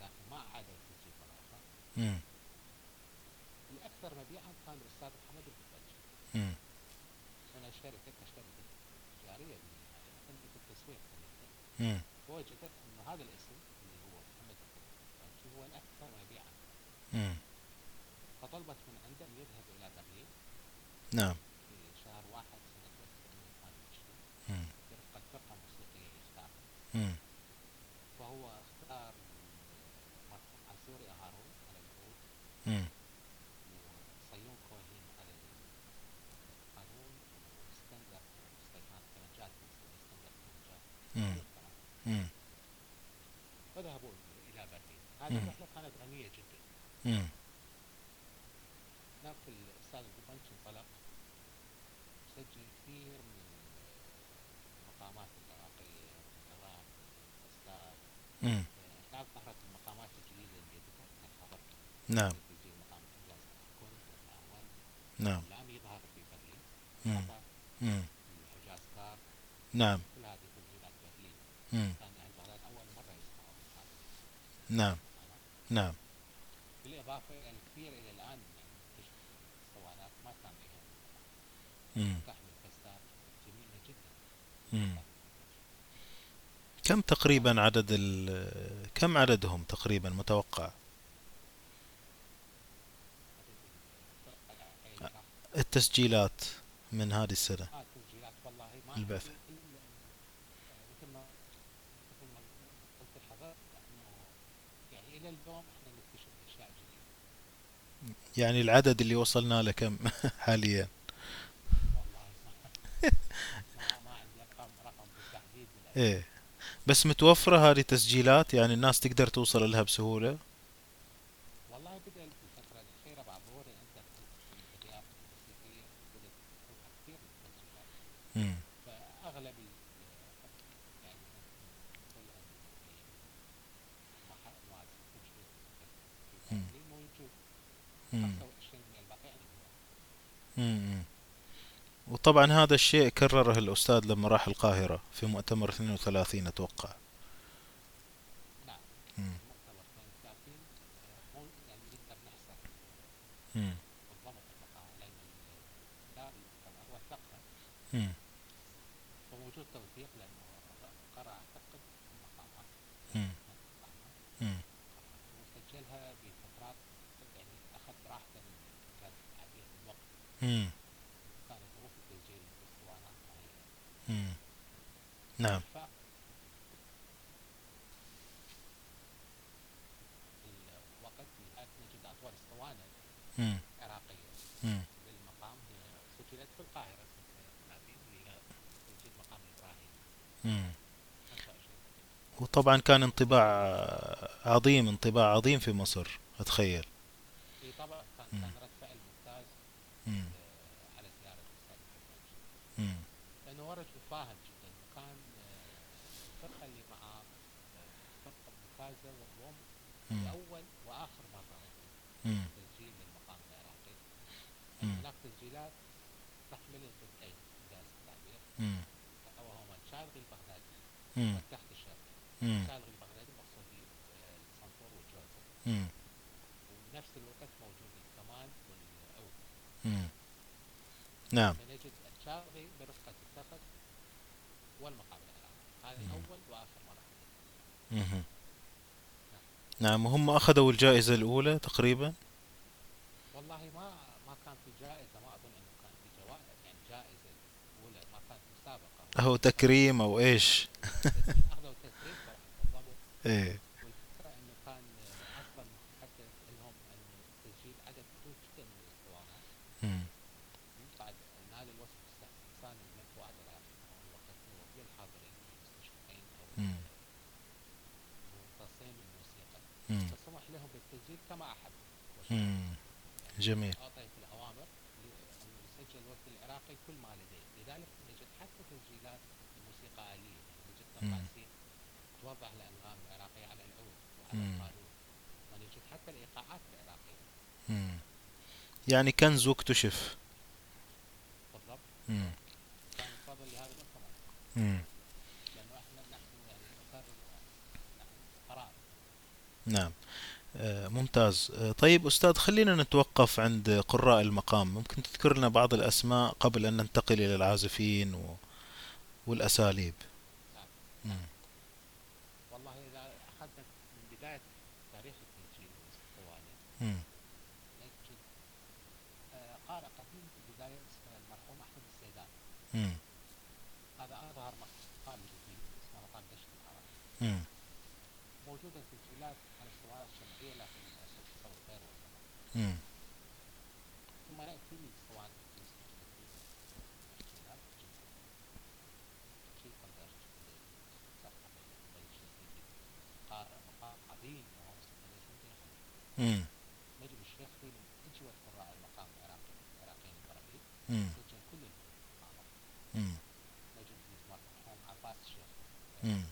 لكن ما عادوا التسجيل مرة أخرى
مم.
الأكثر مبيعا كان الأستاذ محمد الفتاجي
مم.
هنا شركة كشركة تجارية عندي في التسويق
مم.
فوجدت أن هذا الاسم اللي هو محمد الفتاجي هو الأكثر مبيعا. فطلبت من عنده أن يذهب إلى برلين
نعم
في شهر واحد سنة 1922
مم.
برفقة فرقة موسيقية يختار. فهو اختار عسوري هارون على العود. وصيون كوهين على القانون واسكندر سليمان كمانجات اسكندر.
مم.
وذهبوا إلى برلين هذه. الرحلة كانت غنية جدا هناك الأستاذ القبنش انطلق. سجل كثير من المقامات العراقية النظام
مم.
هناك ظهرت المقامات الجديدة اللي ذكرتها الخبر
نعم. نعم.
الآن يظهر في برلين.
مم.
قطر
مم.
في حجاز كار.
نعم.
كل هذه تسجيلات برلين. كان أول مرة يسمعوا هذا.
نعم. نعم.
بالإضافة إلى الكثير إلى الآن يعني تكتشف اسطوانات ما كان بها
مم. كم تقريبا عدد ال كم عددهم تقريبا متوقع؟ التسجيلات من هذه السنة.
آه
البعثة.
يعني
يعني العدد اللي وصلنا له كم حاليا
والله ما ما, ما عندي ارقام رقم بالتحديد من
إيه بس متوفرة هذه تسجيلات يعني الناس تقدر توصل لها بسهولة
والله بدا الفترة الاخيره بعد ظهور الانترنت الرياضه الموسيقيه بدات تظهر كثير من التسجيلات
مم.
فاغلب ال يعني نقول ان محل مؤسسه تجريد في
مم.
برلين موجود
مم.
25 من الباقي عندنا
مم. وطبعا هذا الشيء كرره الأستاذ لما راح القاهرة في مؤتمر 32 أتوقع
نعم
مم.
مؤتمر 32 مو نقدر نحصر
مم.
بالضبط المقام لأن ال- لا المؤتمر وثقها
مم.
فموجود توثيق لأنه قرا اعتقد. وسجلها بفترات يعني اخذ راحته من الوقت
مم.
كانت ظروف التسجيل الاسطوانات معينه
مم. نعم
الوقت نجد اطول اسطوانه. عراقيه. للمقام في القاهره سنه 30 اللي هي تسجيل مقام الابراهيم
مم.
25
وطبعا كان انطباع عظيم انطباع عظيم في مصر أتخيل
في طبعا كان
مم.
كان رد فعل ممتاز
مم.
آه، على زياره الاستاذ الفتاش
مم.
لأنه هو رجل فاهم جدا وكان آه، الفرقه اللي معاه آه، فرقه ممتازه واليوم
مم.
لاول واخر مره تسجيل للمقام العراقي هناك تسجيلات تحمل الضدين انجاز التعبير. وهما الشارقي البغدادي. والتحت الشرقي. الشارقي البغدادي مقصود به الصنطور والجوزة. وبنفس الوقت موجود الكمان والعود.
نعم
فنجد الشارقي برفقة التخت والمقام العراقي هذا. اول واخر مره
مهم. نعم وهم أخذوا الجائزة الأولى تقريبا.
والله ما ما كان في جائزة ما أظن إنه كان في جوائز يعني جائزة أولى ما كانت مسابقه
أهو تكريم أو إيش.
صراحة بالضبط
إيه
والفكرة انه كان أصلا حتى لهم انه كما أحب
مم. جميل
أعطيت الأوامر أن يسجل الوقت العراقي كل ما لديه لذلك نجد حتى تسجيلات الموسيقى آلية نجد طباسين توضح الأنغام العراقية على العود وعلى
مم.
القانون ونجد حتى الإيقاعات العراقية
مم. يعني كنز واكتشف
بالضبط
مم.
كان يفضل لهذا الأمر
مم.
لأنه إحنا نحن يعني نقرر نحن قرار
نعم ممتاز آه، طيب أستاذ خلينا نتوقف عند قراء المقام ممكن تذكر لنا بعض الأسماء قبل أن ننتقل إلى العازفين و... والأساليب
نعم. والله إذا أخذنا من بداية تاريخ التسجيل الاسطواني
مم.
نجد آه، قارئ قديم في البداية اسمه المرحوم أحمد السيدان. هذا أظهر مقام جديد اسمه مقام دشت العرب
مم.
موجودة تسجيلات على الاسطوانات الشمعية لكن للأسف تصور غير وثمة
مم.
ثم نأتي للاسطوانة التي سجلت في التسجيلات تسجيل قدرت صفحة بين شديد قارئ مقام عظيم وهو اسمه
مم.
نجم الشيخ في من أجود قراء المقام العراقي العراقيين البراميل
مم.
سجل كل المقامات
مم.
نجم المرحوم عباس الشيخ
مم.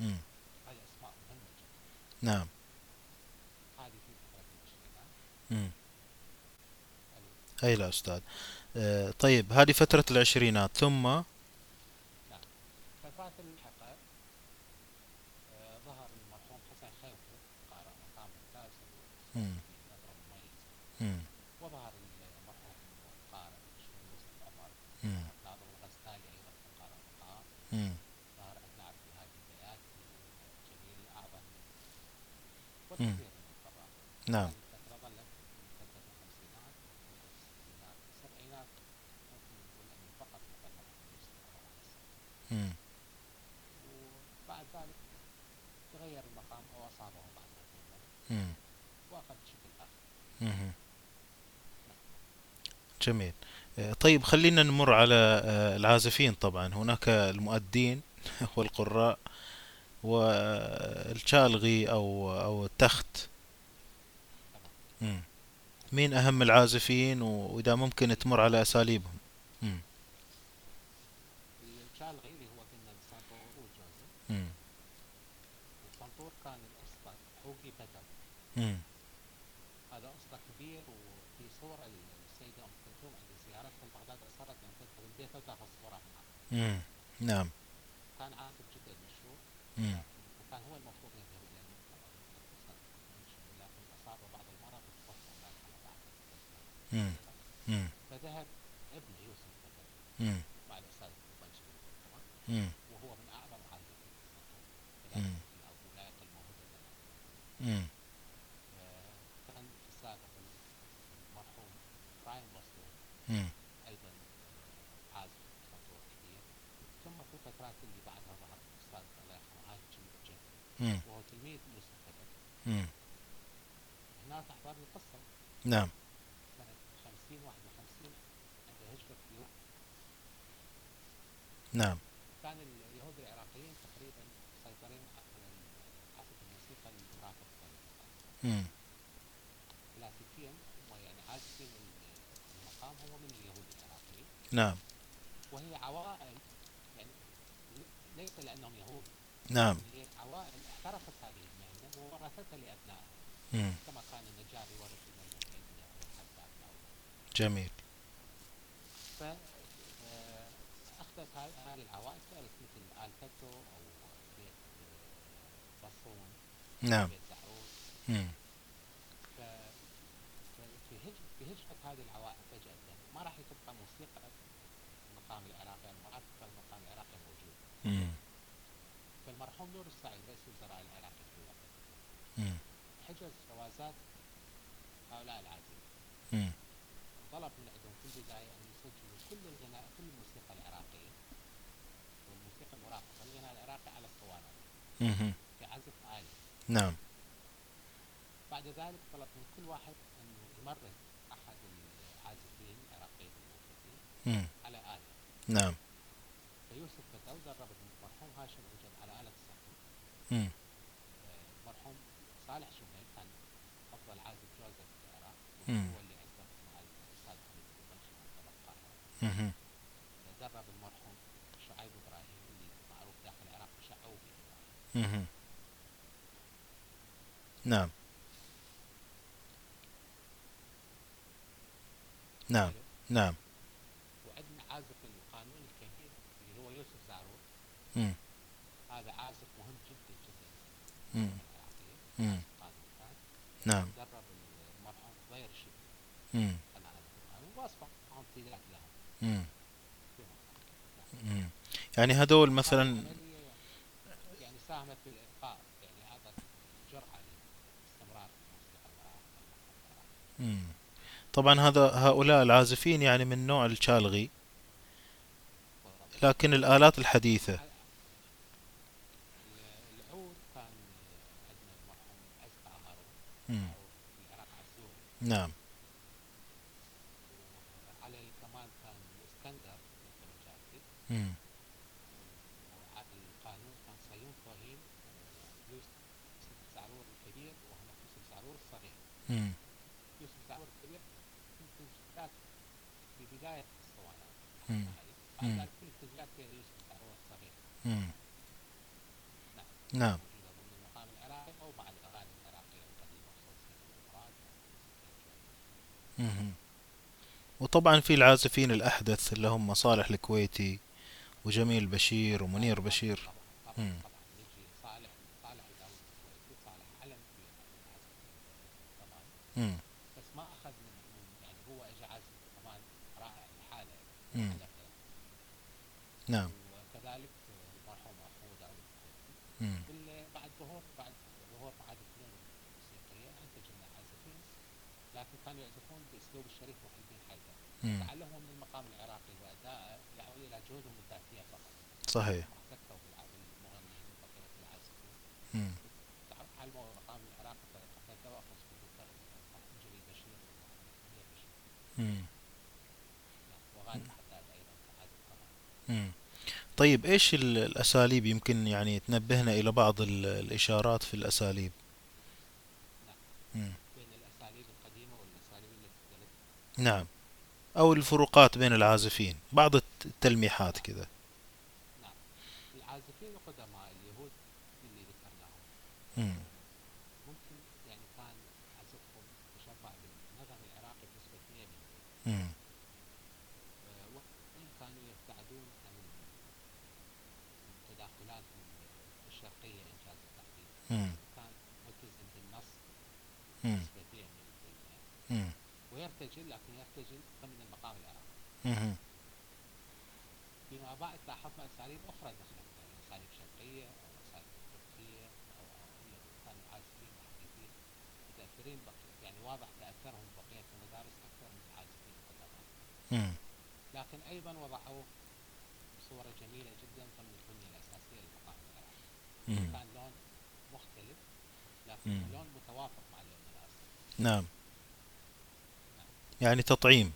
مم.
هذه أسماء مهمة جدا
نعم
هذه في فترة العشرينات
مم. أي لا أستاذ. آه، طيب هذه فترة العشرينات ثم
نعم فترات الملحقة آه، ظهر المرحوم حسن خيوطي قارئ مقام ممتاز
مم.
نظرة مميزة
مم.
وظهر المرحوم قارئ شؤون يوسف عمر
مم.
ناظر الغزالي أيضا قارئ مقام
مم.
ظهر أبناء عبد الهادي البياتي جميل الأعظم والكثير من القراء
نعم
هذه الفترة ظلت من فترة الخمسينات الستينات السبعينات ممكن نقول أنه فقط مثل مرحوم يوسف عمر بس.
مم.
وبعد ذلك تغير المقام أو أصابه بعض الأمور
مم.
وأخذ شكل آخر
مم. جميل. آه، طيب خلينا نمر على آه، العازفين طبعا. هناك المؤدين والقراء والشالغي أو أو التخت. مين أهم العازفين؟ وإذا ممكن تمر على أساليبهم. مم.
الشالغي اللي هو كان بدر
مم.
هذا أسطى كبير وفي صور السيدة أم كلثوم عند زيارتها لبغداد أصرت أن تدخل البيت وتأخذ صورة معها
مم. نعم
كان عازف جدا مشهور. وكان هو المفروض يذهب المنطقة لكن أصاب بعض المرض وتوفى الله على بعد
مم. مم.
فذهب ابنه يوسف بدر
مم.
مع الأستاذ الطبنجي طبعا
مم.
وهو من أعظم عازفين السنتور
مم.
ولكن في أبو لا يقل موهبة لنا
مم.
آه، كان في السابق المرحوم براين بوستون
مم.
أيضا آه، عازف سنتور كبير ثم في الفترات اللي بعدها ظهر الأستاذ الله يرحمه هاني جن
مم.
وهو تلميذ يوسف بدر
مم.
أحضر لي قصة
نعم.
سنة 50 51 عند هجرة يوسف
نعم.
كان اليهود العراقيين تقريبا مسيطرين على عزف الموسيقى المرافق
مم.
كلاسيكيا هم يعني عازفين المقام هو من اليهود العراقيين.
نعم.
وهي عوائل يعني ليس لأنهم يهود.
نعم.
هي عوائل احترفت هذه المهنة وورثتها لأبنائها.
مم.
كما كان النجاري والحداد أو-
جميل
ف اخذت ه- هذه العوائل صارت مثل تتو أو بيت بصون
نعم
بيت
مم.
ف في هجرة هذه العوائل فجأة ما راح تبقى موسيقى المقام العراقي المرافقة للمقام العراقي موجود
مم.
فالمرحوم نور السعيد رئيس الوزراء العراقي في الوقت
مم.
حجز جوازات هؤلاء العازفين. طلب من عندهم في البداية أن يسجلوا كل الغناء كل الموسيقى العراقية. والموسيقى المرافقة للغناء العراقي على اسطوانات
مم.
في عزف آلي.
نعم.
بعد ذلك طلب من كل واحد أن يمرن أحد العازفين العراقيين الموجودين
مم.
على آلة
نعم.
فيوسف بدأ درب المرحوم هاشم عجل على آلة
مم.
المرحوم صالح شميل كان
مم.
هو اللي أسس مع الأستاذ خالد البلخي درب المرحوم شعيب إبراهيم اللي معروف داخل العراق.
نعم نعم نعم
وعندنا عازف القانون الكبير اللي هو يوسف زارور
مم.
هذا عازف مهم جدا جدا
مم.
العراقية
مم.
قانون كان
نعم
درب المرحوم غير الشيء
يعني هدول مثلا
يعني ساهمت في الإبقاء يعني جرعة.
طبعا هذا هؤلاء العازفين يعني من نوع الشالغي لكن الآلات الحديثة.
العود كان عندنا المرحوم عزقة هارون
مم.
معروف في العراق عزوري
نعم
وعلى الكمان كان الاسكندر الفرنجاتي
مم.
وعلى القانون كان صيون فهيم ويوسف زعرور الكبير وهنا يوسف زعرور في بداية. بعد كل فيها يوسف الصغير. نعم ضمن المقام العراقي أو الأغاني العراقية.
وطبعا في العازفين الأحدث اللي هم صالح الكويتي وجميل بشير ومنير بشير مم. مم.
بس ما اخذ من, يعني هو اجى عزف كمان رائع لحاله كلام.
نعم
وكذلك المرحوم
مم.
بال- بعد ظهور بعد ظهور معهد الفنون الموسيقيه انتج لنا عازفين لكن كانوا يعزفون باسلوب الشريف محي حيدر. تعلمهم من المقام العراقي واداءه يعود إلى فقط
صحيح. طيب إيش ال- الأساليب يمكن يعني تنبهنا إلى بعض ال- الإشارات في الأساليب؟
نعم.
أو الفروقات بين العازفين بعض الت- التلميحات كذا
نعم العازفين القدماء اليهود اللي ذكرناهم
مم.
ممكن يعني كان عزفهم تشبع بالنغم العراقي بنسبه 100%
مم.
آه، وإن كانوا يبتعدون عن التداخلات الشرقيه انجاز
مم.
كان ملتزم بالنص
مم.
نسبه 100%
مم.
ويرتجل لكن يرتجل ضمن المقام العراقي. فيما بعد لاحظنا اساليب أخرى دخلت يعني اساليب شرقيه أو اساليب تركيه أو أو يعني كانوا عازفين محدثين متاثرين بق- يعني واضح تأثرهم بقية المدارس أكثر من العازفين القدماء
مم.
لكن أيضا وضعوه بصوره جميلة جدا ضمن البنيه الأساسية العراقي
مم.
كان لون مختلف لكن
مم.
لون متوافق مع اللون الاصلي
نعم يعني تطعيم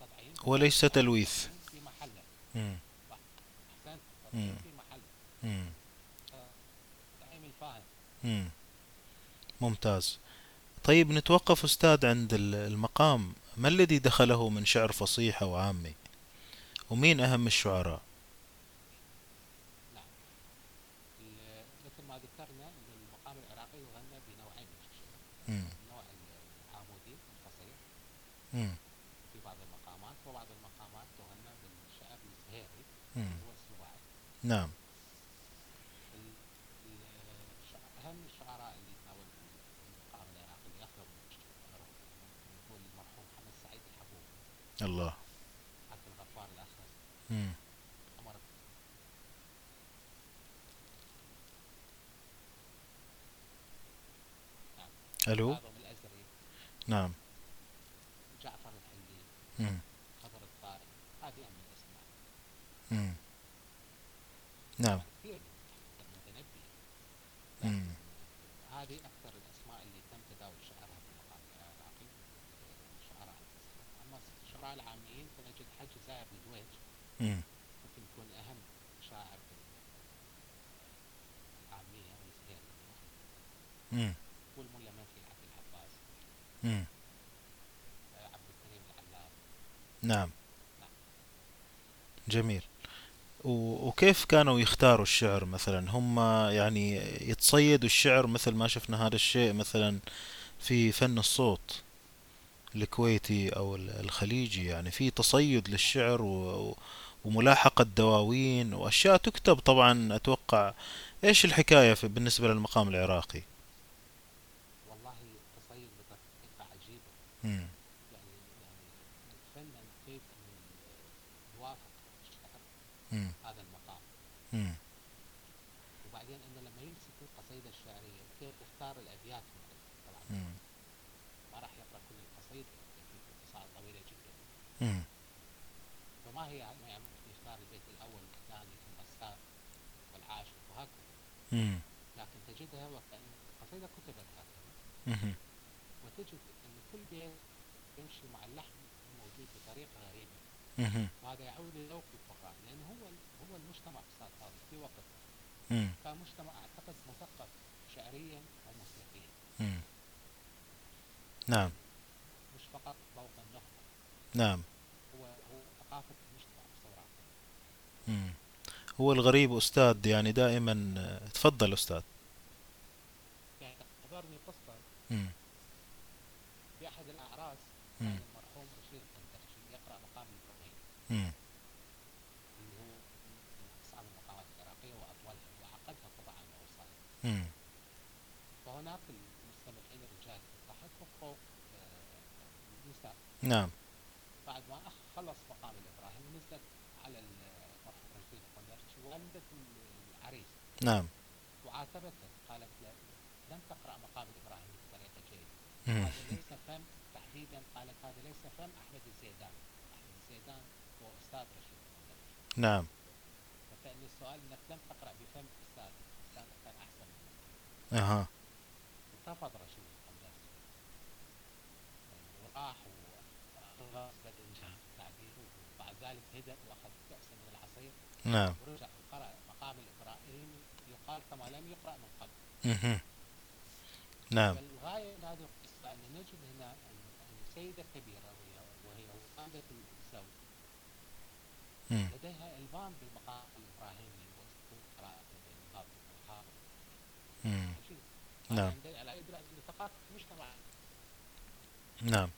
تطعيم
وليس تلويث
في محله
مم.
احسنت. تطعيم في محله
مم.
تطعيم الفاهم
مم. ممتاز طيب نتوقف أستاذ عند ال- المقام. ما الذي دخله من شعر فصيح أو عامي؟ ومين أهم الشعراء؟
نعم. ال- مثل ما ذكرنا إن المقام العراقي يغنى بنوعين. من الشعر
مم.
النوع العامودي الفصيح
مم.
في بعض المقامات وبعض المقامات تغنى بالشعر الزهيري. هو السباعي
نعم
ال- ال- الشع- اهم الشعراء اللي تناولوا المقام العراقي اللي اخذوا من شعرهم هو المرحوم محمد سعيد الحبوب
الله
عبد الغفار الاخرس
مم.
عمر
ألو
كاظم الازري
نعم
جعفر الحلي
مم.
خضر الطائي هذه اهم الاسماء
مم. نعم
كثير من المتنبي. هذه أكثر الاسماء اللي تم تداول شعرها في المقام العراقي الشعراء الفصيح العاميين فنجد حج زاهر الدويج
مم.
ممكن يكون أهم شاعر في والزهير
مم.
والملا منفي عبد العباس.
مم.
عبد الكريم العلام.
نعم.
نعم.
جميل. وكيف كانوا يختاروا الشعر مثلا؟ هم يعني يتصيدوا الشعر مثل ما شفنا هذا الشيء مثلا في فن الصوت. الكويتي أو ال- الخليجي يعني في تصيد للشعر و- وملاحقة دواوين وأشياء تكتب طبعا أتوقع إيش الحكاية في بالنسبة للمقام العراقي
والله تصيد بطريقة عجيبة
مم.
يعني يعني نتفنن كيف يوافق. هذا المقام
مم.
وبعدين أنه لما يمسك القصيدة الشعرية كيف يختار الأبيات من طبعا
مم.
ما راح يقرأ كل القصيدة في قصائد طويلة جدا
مم.
فما هي يعني يختار البيت الأول والثاني ثم السابع والعاشر وهكذا
مم.
لكن تجدها وكأن القصيدة كتبت هكذا. وتجد أن كل بيت يمشي مع اللحن الموجود بطريقة غريبة
مم.
وهذا يعود لذوق القراء لأنه هو هو المجتمع أستاذ فاضل في وقت
مم.
كان مجتمع أعتقد مثقف شعريا أو موسيقيا
مم. نعم
مش فقط ذوق النخبة
نعم
هو هو ثقافة المجتمع بصورة.
هو الغريب أستاذ يعني دائما تفضل أستاذ.
يعني حضرني قصة. في أحد الأعراس المرحوم بشير الكندخشي يقرأ مقام الإبراهيم
مم.
اللي هو من أصعب المقامات العراقية وأطولها وأعقدها طبعا وأوصالها
مم.
فهناك المستمعين الرجال ضحكوا فوق آه، النساء
نعم.
بعد ما خلص مقام الإبراهيم نزلت على المرحوم رشيد والدة العريس
نعم.
وعاتبته قالت له لم تقرأ مقام الإبراهيم بطريقة جيدة. هذا ليس فم تحديدا قالت هذا ليس فم أحمد الزيدان. أحمد الزيدان هو أستاذ رشيد
نعم.
فكأن السؤال أنك لم تقرأ بفم أستاذ كان كان أحسن
أها.
انتفض رشيد يعني وراح وغرس بالإنجاز التعبير وبعد ذلك هدأ وأخذ كأسا من العصير.
نعم
ورجع وقرأ مقام الإبراهيم يقال كما لم يقرأ من قبل.
نعم
فالغاية من هذه القصة أن نجد هنا سيدة كبيرة وهي وهي والدة الزوج. لديها إلمام بالمقام الإبراهيمي وأسلوب قراءته بين الناظم والحافظ
مم.
عجيب.
نعم.
ثقافة المجتمع
نعم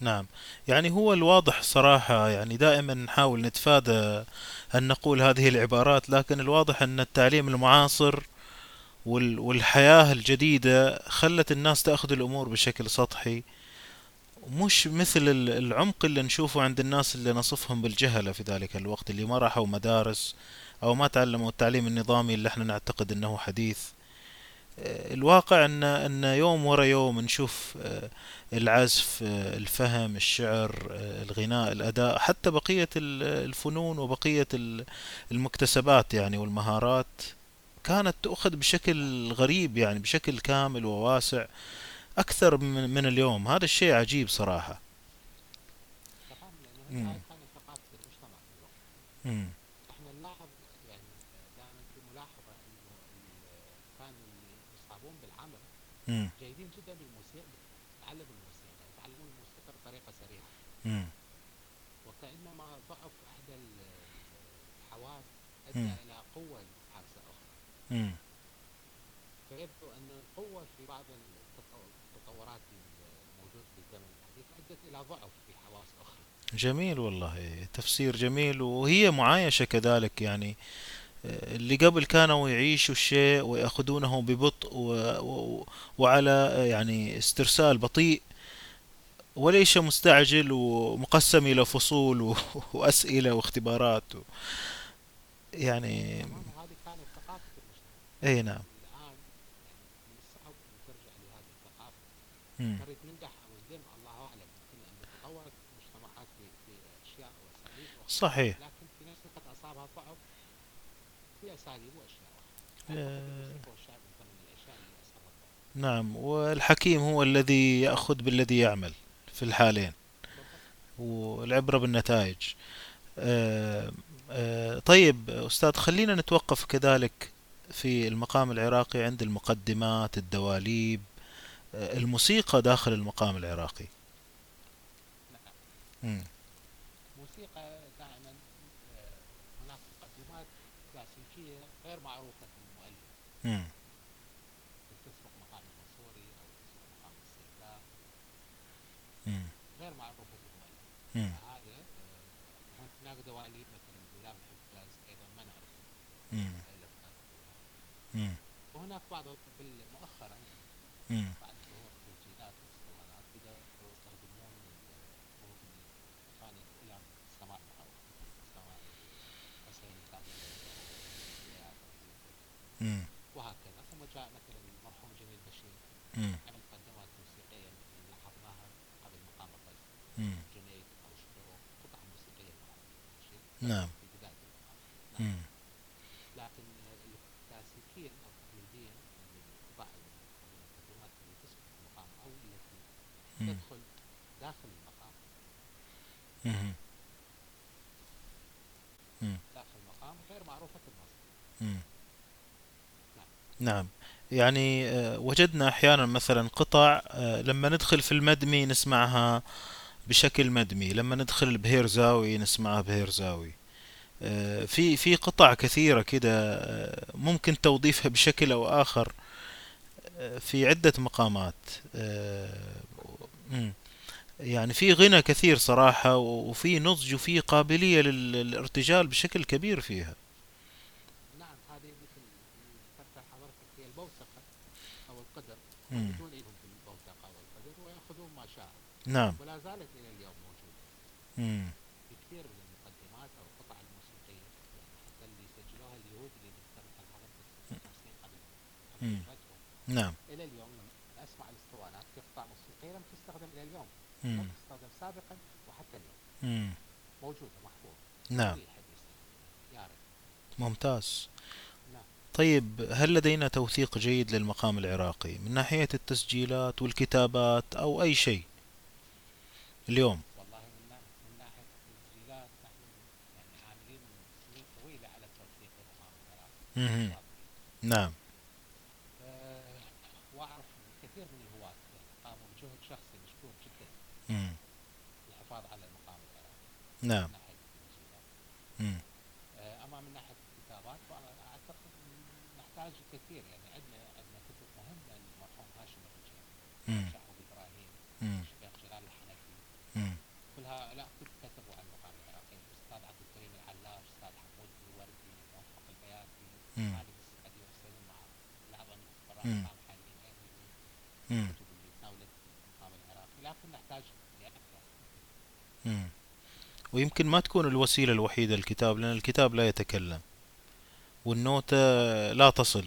نعم.
يعني هو الواضح صراحة يعني دائما نحاول نتفادى أن نقول هذه العبارات لكن الواضح أن التعليم المعاصر وال- والحياة الجديدة خلت الناس تأخذ الأمور بشكل سطحي. مش مثل ال- العمق اللي نشوفه عند الناس اللي نصفهم بالجهلة في ذلك الوقت اللي ما راحوا مدارس أو ما تعلموا التعليم النظامي اللي إحنا نعتقد أنه حديث. الواقع أن أن يوم ورا يوم نشوف آه، العزف آه، الفهم الشعر آه، الغناء الأداء حتى بقية ال- الفنون وبقية ال- المكتسبات يعني والمهارات كانت تؤخذ بشكل غريب يعني بشكل كامل وواسع أكثر من من اليوم. هذا الشيء عجيب صراحة.
تفهم لأنه
مم.
هذه كانت ثقافة المجتمع في الوقت
مم.
إحنا نلاحظ يعني دائما في ملاحظة انه ال- كانوا اللي يصابون بالعمل
مم.
جيدين جدا بالموسيقى تعلموا الموسيقى يتعلمون الموسيقى بطريقة سريعة
مم.
وكأنما ضعف إحدى ال- الحواس
مم.
ادى إلى قوة حاسة أخرى
مم.
فيبدو أن القوة في بعض التطو- التطورات الموجودة في الزمن الحديث أدت إلى ضعف في حواس أخرى
جميل والله تفسير جميل وهي معايشة كذلك يعني آه، اللي قبل كانوا يعيشوا الشيء ويأخذونه ببطء. وعلى يعني استرسال بطيء وليس مستعجل ومقسم إلى فصول. وأسئلة واختبارات و... يعني أي نعم
الان يعني
نعم والحكيم هو الذي يأخذ بالذي يعمل في الحالين. والعبرة بالنتائج آه، آه، طيب أستاذ خلينا نتوقف كذلك في المقام العراقي عند المقدمات الدواليب الموسيقى داخل المقام العراقي
نعم. موسيقى دائما آه، هناك مقدمات كلاسيكية غير معروفة للمؤلف
مم. مم.
غير معروفة للمؤلف
مم.
هذا هناك دواليب مثلا بلاد الحجاز أيضا ما نعرف
مم.
المؤلف كان يقولها.
مم.
وهناك بعض مؤخرا
مم.
بعد ظهور التسجيلات والاسطوانات بدأوا يستخدمون ممكن الأغاني الأولى من السماع سواء حسين كامل
مم.
مثلا المرحوم جميل بشير. عمل مقدمات موسيقية مثل لاحظناها قبل مقام
مم.
جنيد أو شكرو قطع موسيقية لمرحوم جميل بشير
نعم
في بداية المقام
مم.
لكن الكلاسيكيا أو التقليديا من القطع المقدمات التي تسبق المقام أو التي. تدخل داخل المقام
مم.
داخل المقام غير معروفة النص
مم.
نعم.
يعني آه، وجدنا أحيانا مثلا قطع آه، لما ندخل في المدمي نسمعها بشكل مدمي لما ندخل البهيرزاوي نسمعها بهيرزاوي آه، في في قطع كثيرة كده ممكن توظيفها بشكل آخر آه، في عدة مقامات. يعني في غنى كثير صراحة وفي نضج وفي قابلية لل- للارتجال بشكل كبير فيها
نعم هذه مثل ذكرت حضرتك هي البوثقة أو لهم في البوثقة أو القدر ويأخذون ما شاء
نعم
ولا زالت إلى اليوم موجودة
مم.
في كثير من المقدمات أو القطع الموسيقية يعني حتى اللي سجلوها اليهود اللي حضرتك في التفسير قبل
نعم
إلى اليوم لما أسمع الأسطوانات كقطع موسيقية لم تستخدم إلى اليوم. لم تستخدم سابقا وحتى اليوم
مم.
موجودة محفوظة
نعم ممتاز طيب هل لدينا توثيق جيد للمقام العراقي من ناحية التسجيلات والكتابات أو أي شيء اليوم
والله من ناحية التسجيلات سنين طويلة على.
نعم
وأعرف كثير من الهواة قاموا بجهد شخصي مشكور جدا. للحفاظ على المقام العراقي
نعم
من ناحية التسجيلات
مم.
آه، أما من ناحية الكتابات فأعتقد نحتاج كثير يعني عندنا عندنا كتب مهمة للمرحوم هاشم الرجال
مم.
شعب إبراهيم
مم.
الشيخ جلال الحنفي
مم.
كل هؤلاء كتب كتبوا عن المقام العراقي الاستاذ عبد الكريم العلاش الاستاذ حمود الوردي موفق البياتي
مم.
خالد السعدي وحسين المعروف العظم قراء
مم.
المقام حاليا أيضا
مم.
الكتب اللي تناولت المقام العراقي لكن نحتاج لاكثر
مم. ويمكن ما تكون الوسيلة الوحيدة الكتاب لأن الكتاب لا يتكلم والنوتة لا تصل.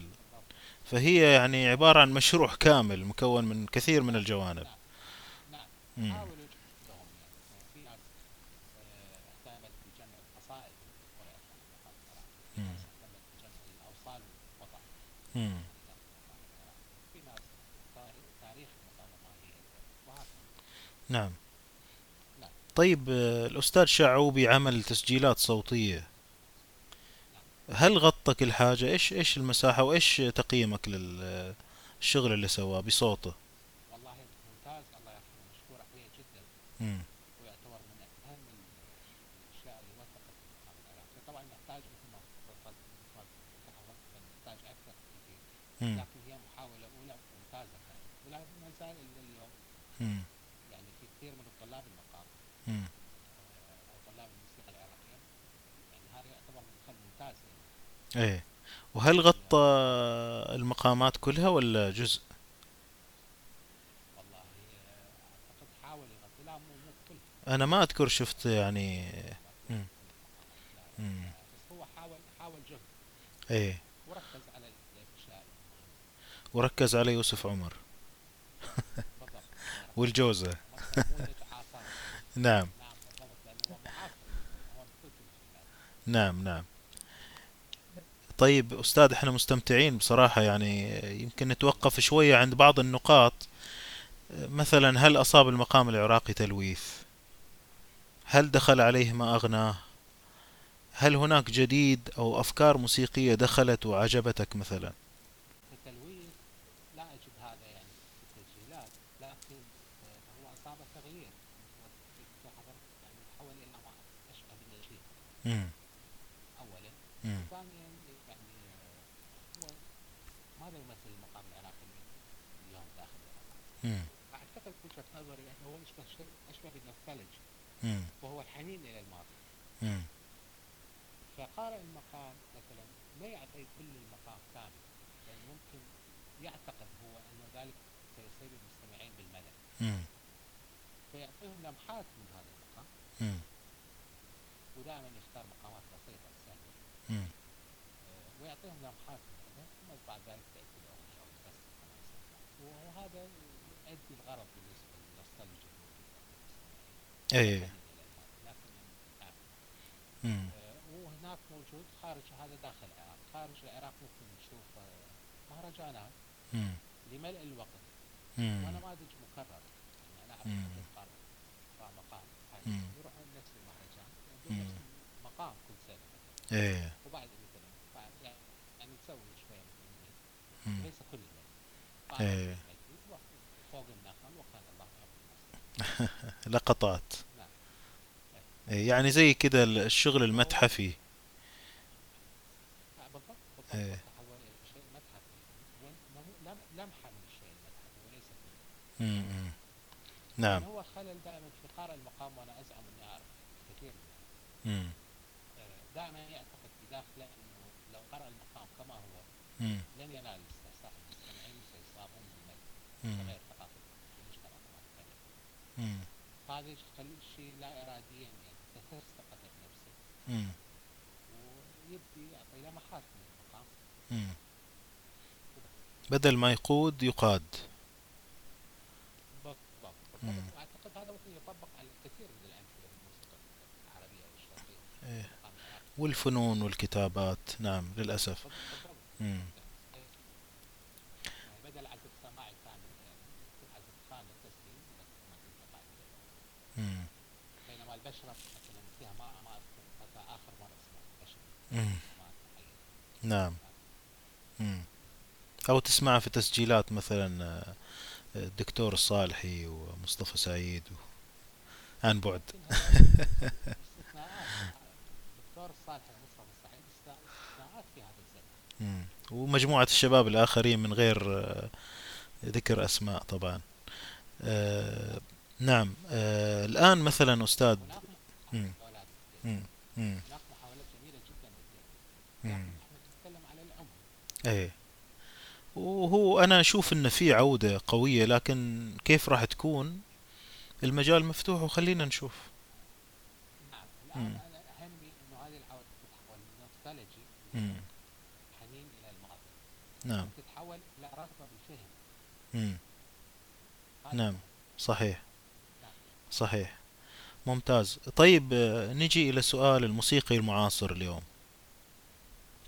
فهي يعني عبارة عن مشروع كامل مكون من كثير من الجوانب.
نعم.
مم. نعم. طيب آه، الأستاذ شعوبي عمل تسجيلات صوتية. هل غطى كل حاجة إيش إيش المساحة وإيش تقييمك للشغل اللي سواه بصوته؟
والله ممتاز الله يرحمه مشكور عليه جدا.
مم.
ويعتبر من أهم الأشياء اللي وثقت طبعا نحتاج مثل ما نحتاج أكثر كثير. لكن هي محاولة أولى ممتازه كانت ولا ما زال إلى اليوم.
مم.
يعني في كثير من الطلاب المقام
إيه. وهل غطى المقامات كلها ولا جزء؟
والله اعتقد حاول يغطي لا مو مو كل
أنا ما أذكر شفت يعني مم.
هو حاول حاول جهد
إيه.
وركز على
وركز على يوسف عمر.
عاصر
نعم.
نعم
نعم. طيب أستاذ إحنا مستمتعين بصراحة يعني يمكن نتوقف شوية عند بعض النقاط. مثلا هل أصاب المقام العراقي تلويث؟ هل دخل عليه ما أغناه؟ هل هناك جديد أو أفكار موسيقية دخلت وعجبتك مثلا
في التلوين لا أجد هذا يعني في التسجيلات لكن آه، هو أصاب تغيير يعني تحول إلى ما أشبه
مم.
ثانيا يعني هو ماذا يمثل المقام العراقي اليوم داخل العراق
مم.
أعتقد وجهة نظري أنه هو أشبه شيء أشبه بالنوستالج. وهو الحنين إلى الماضي. فقارئ المقام مثلا ما يعطي كل المقام كامل لأن ممكن يعتقد هو أن ذلك سيصيب المستمعين بالملل. فيعطيهم لمحات من هذا المقام. ودائما يختار مقامات بسيطة سهلة
مم.
لمحات من هذا ثم بعد ذلك تأتي الأغنية أو القصة كما يسمى وهذا يؤدي الغرض بالنسبة للنوستالجيا نعم
مم.
آه، وهناك موجود خارج هذا داخل العراق. خارج العراق ممكن نشوف آه، مهرجانات. لملء الوقت. ونماذج مكررة يعني أنا أعرف مقام.
مم.
يروحون نفس المهرجان. نفس المقام كل سنة.
إيه
وبعد مثلا بعد يعني يعني تسوي شوية مثل
مم.
ليس كل الليل
إيه.
فوق النخل وكان الله
لقطات إيه، يعني زي كده الشغل المتحفي
بالضبط بالضبط. تحول إلى شيء متحفي وإنه لم- لمحة من الشيء المتحفي وليس.
مم. نعم
هو خلل دائما في قارئ المقام وأنا ازعم اني اعرف كثير منه دائما يعتقد بداخله انه لو قرأ المقام كما هو. لن ينال وغير ثقافه المجتمع
مم.
هذا يخلي الشيء لا اراديا يعني تهتز ثقته بنفسه. ويبدي يعطي لمحات من المقام.
بدل ما يقود يقاد
بالضبط واعتقد هذا ممكن يطبق على الكثير من الامثله الموسيقى العربيه والشرقيه.
والفنون والكتابات نعم للأسف
بالضبط بالضبط.
مم.
يعني بدل عزف سماعي كامل يعني يكون عزف خانة تسليم بس ما تنتقع
مم.
بينما البشرة مثلا فيها ما ما أذكر متى آخر مرة سمعت أتخيل
نعم. مم. أو تسمعها في تسجيلات مثلا آه، الدكتور الصالحي ومصطفى سعيد و... عن بعد.
الدكتور الصالح ومصطفى السعيد استثناءات في هذا الزمن.
ومجموعة الشباب الآخرين من غير آه، ذكر أسماء طبعا. آه، نعم آه، الآن مثلا أستاذ مم. مم. مم. مم.
نتكلم على العمر
إيه وهو أنا أشوف إن في عودة قوية لكن كيف راح تكون المجال مفتوح وخلينا نشوف
نعم
مم.
الآن أنا أهمني إنه هذه العودة تتحول من نوستالجي
مم.
حنين إلى الماضي
نعم
تتحول إلى رغبة بالفهم
مم. نعم صحيح. صحيح. ممتاز. طيب آه، نجي إلى سؤال الموسيقي المعاصر اليوم.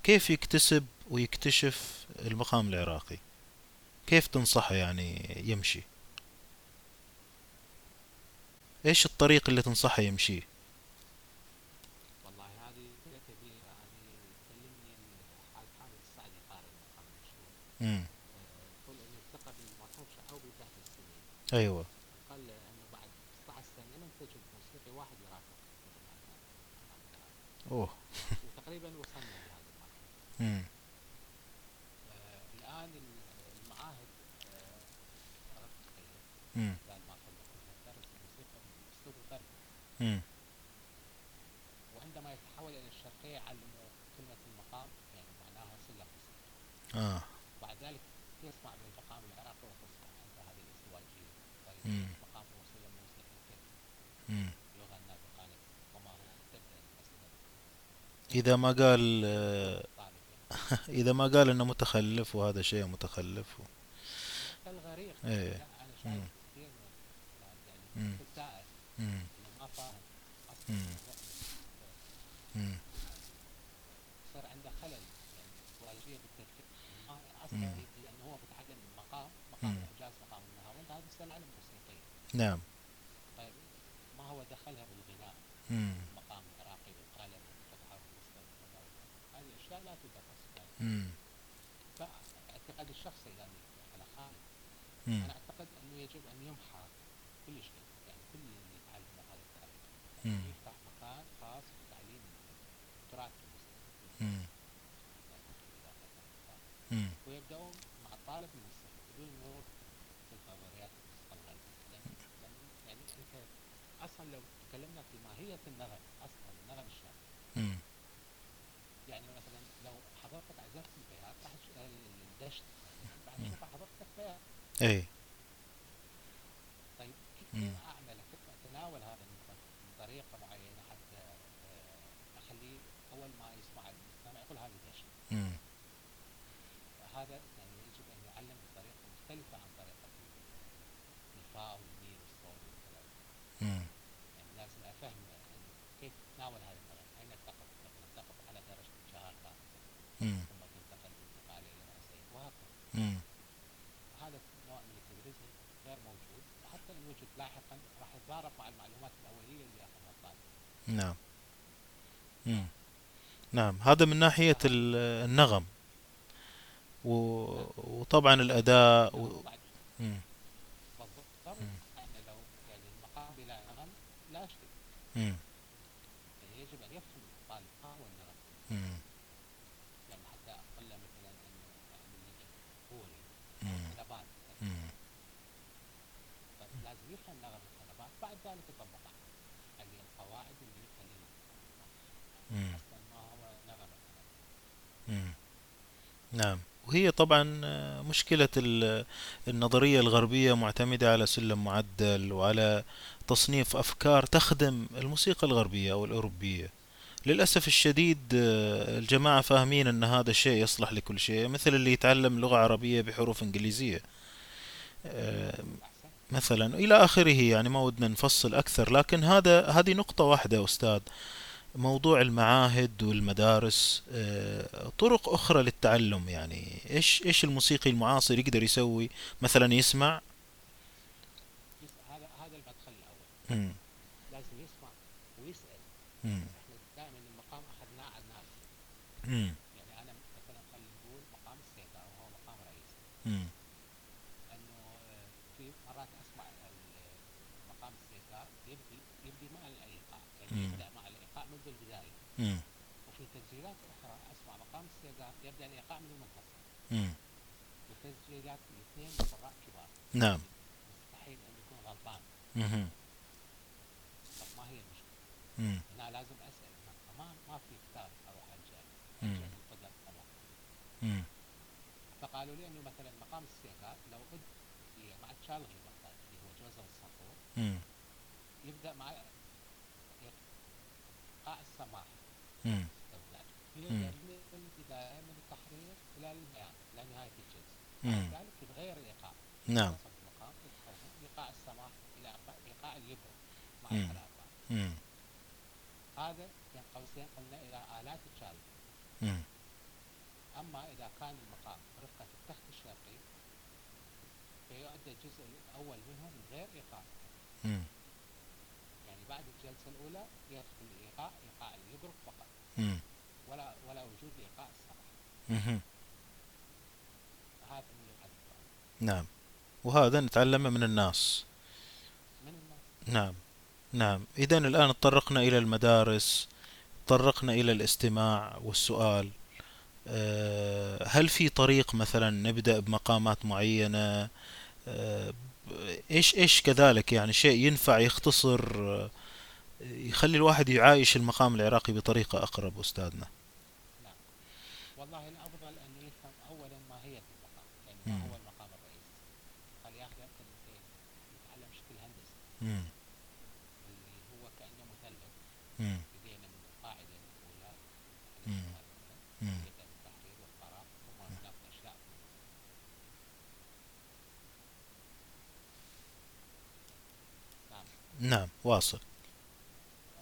كيف يكتسب ويكتشف المقام العراقي؟ كيف تنصحه يعني يمشي؟ إيش الطريق اللي تنصحه يمشيه
والله هذه كبيرة. هذه تكلمني حال حامد السعدي قارئ المقام المشهور.
مم.
يقول انه الثقة بالمرحوم شعوبي تحت السنين
أيوه
قال انه بعد 16 سنة لم تجد موسيقي واحد يراقب مثل ما كان الإمام العراقي.
أوه.
وتقريبا وصلنا لهذه المرحلة.
مم.
آه، الآن المعاهد آه،
مم.
وعندما يتحول إلى الشرقية علموا كلمة المقام يعني معناها سلة موسيقى
آه
بعد ذلك يسمع بالمقام العراقي وتصبح عند هذه الازدواجية طيب
مم.
المقام هو سلم موسيقي كيف
مم.
اللغة النابغة قالت وما هو تبدأ المسألة
إذا ما قال إذا ما قال إنه متخلف وهذا شيء متخلف. و... إيه.
الأولاد
مم.
يعني. صار عنده خلل. يعني بالتفكير.
أصلا.
لأنه هو متعلم مقام
مم.
الاعجاز مقام النهاوند هذا مثل علم موسيقي
نعم.
طيب ما هو دخلها بالغناء
مم.
المقام العراقي بالقلم والقطعة
مم.
فاعتقادي الشخصي يعني على خالد. أنا أعتقد إنه يجب أن يمحى كل شيء يعني كل اللي يتعلمه هذا التاريخ
مم.
يفتح مكان خاص بتعليم التراث المسلم
مم. مم.
ويبدأون مع الطالب من الصفر بدون مرور في النظريات يعني أنت أصلا لو تكلمنا في ماهية النغم أصلا النغم الشعبي
مم.
يعني مثلا حضرتك الدشت بعد حضرتك بيات
اي
طيب كيف. اعمل كيف اتناول هذا بطريقه معينه حتى آه، اخليه اول ما يسمع المستمع يقول
مم.
هذا يعني يجب ان يعلم بطريقه مختلفه عن طريقه الفاء والميم والصوت والكلام
مم.
يعني لازم افهم إنه كيف تتناول هذا الكلام اين تقف مثلا تقف على درجه الشهاده
مم.
ثم تنتقل بالانتقال إلى راسين وهكذا
مم.
هذا نوع من التدريس غير موجود وحتى ان وجد لاحقا راح يتضارب مع المعلومات الاوليه اللي ياخذها الطالب
نعم مم. نعم هذا من ناحية ال- النغم و- وطبعا الأداء و...
بعد
مم. مم.
إحنا لو يعني المقام بلا نغم لا شيء
مم.
يعني يجب ان يفهم الطالب ما هو النغم
مم.
يعني حتى أقول له مثلا انه اعمل لي كوري
مم.
خلبات
مم.
لازم يفهم نغم الخلبات بعد ذلك يطبقها يعني القواعد اللي يخلينا
مم.
أصلا ما هو نغم الخلبات
مم. نعم. وهي طبعا مشكلة ال- النظرية الغربية معتمدة على سلم معدل وعلى تصنيف أفكار تخدم الموسيقى الغربية أو الأوروبية. للأسف الشديد آه، الجماعة فاهمين أن هذا الشيء يصلح لكل شيء مثل اللي يتعلم لغة عربية بحروف إنجليزية. آه، مثلا إلى آخره يعني ما ودنا نفصل أكثر لكن هذا هذه نقطة واحدة أستاذ. موضوع المعاهد والمدارس آه، طرق أخرى للتعلم يعني. إيش إيش الموسيقي المعاصر يقدر يسوي؟ مثلا يسمع.
يس- هذا هذا المدخل الأول
مم،
لازم يسمع ويسأل.
مم،
إحنا دائما المقام أخذناه على الناس
مم،
يعني أنا مثلا خلينا نقول مقام السيطره وهو مقام رئيسي
مم،
انه آه، في مرات اسمع ال- مقام السيطره يبدي يبدي مع الايقاع يعني
مم.
يبدا مع الايقاع منذ البدايه
مم،
وفي تسجيلات أخرى أسمع مقام السيطره يبدأ الإيقاع من المنتصف. وتسجيلات الاثنين قراء كبار.
نعم.
مستحيل أن يكون غلطان. طب ما هي المشكلة؟
مم،
أنا لازم أسأل. ما ما في كتاب أروح ألجأ.
مم.
ألجأ من قبل طبعا
مم،
فقالوا لي إنه مثلا مقام السيطره لو في- مع مثلا اللي هو جوزف الصقور
مم،
يبدا مع ايقاع السماح
مم،
استبدال
مم.
يبدا من البدايه من إلى نهايه الجلسه ذلك يتغير الايقاع
نعم.
ايقاع السماح إلى إيقاع- ايقاع اليبرو مع
مم،
هذا بين قوسين قلنا إلى الات
مم،
أما إذا كان المقام رفقة التخت الشرقي فيؤدى الجزء الأول منه من غير
إيقاع.
يعني بعد الجلسة الأولى يدخل الايقاع إيقاع اليبرق فقط. ولا ولا وجود إيقاع السماح
مهم.
هذا من الحديث
نعم. وهذا نتعلمه من الناس. نعم. نعم. إذا الآن تطرقنا إلى المدارس تطرقنا إلى الاستماع والسؤال. آه، هل في طريق مثلا نبدأ بمقامات معينة؟ آه، إيش إيش كذلك؟ يعني شيء ينفع يختصر آه، يخلي الواحد يعايش المقام العراقي بطريقة أقرب أستاذنا
نعم والله الافضل انه يفهم اولا ماهيه المقام يعني ما
مم.
هو المقام الرئيسي خلي ياخذ كلمتين يتعلم شكل هندسي
مم،
اللي هو كانه مثلث بدينا من القاعده الاولى يبدا بالتحرير والقراء ثم هناك اشياء نعم
نعم واصل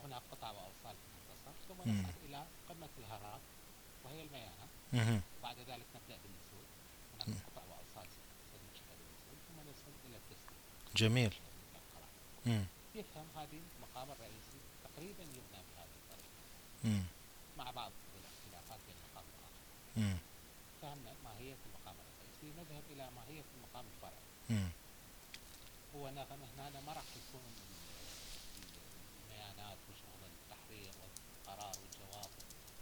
هناك قطع وأوصال في المنتصف ثم. نصعد إلى قمة الهرات وهي الميانه بعد ذلك نبدأ بالنسود هناك. قطع وأوصال سننشئها بالنسود ثم نصل إلى التسليم
جميل. مم،
يفهم هذه المقام الرئيسي تقريبا يبنى بهذه الطريقة.
مم،
مع بعض الاختلافات بين المقام والاخر فهمنا ماهية المقام الرئيسي نذهب إلى ماهية المقام الفرعي. هو هنا ما راح يكون البيانات وشغل التحرير والقرار والجواب.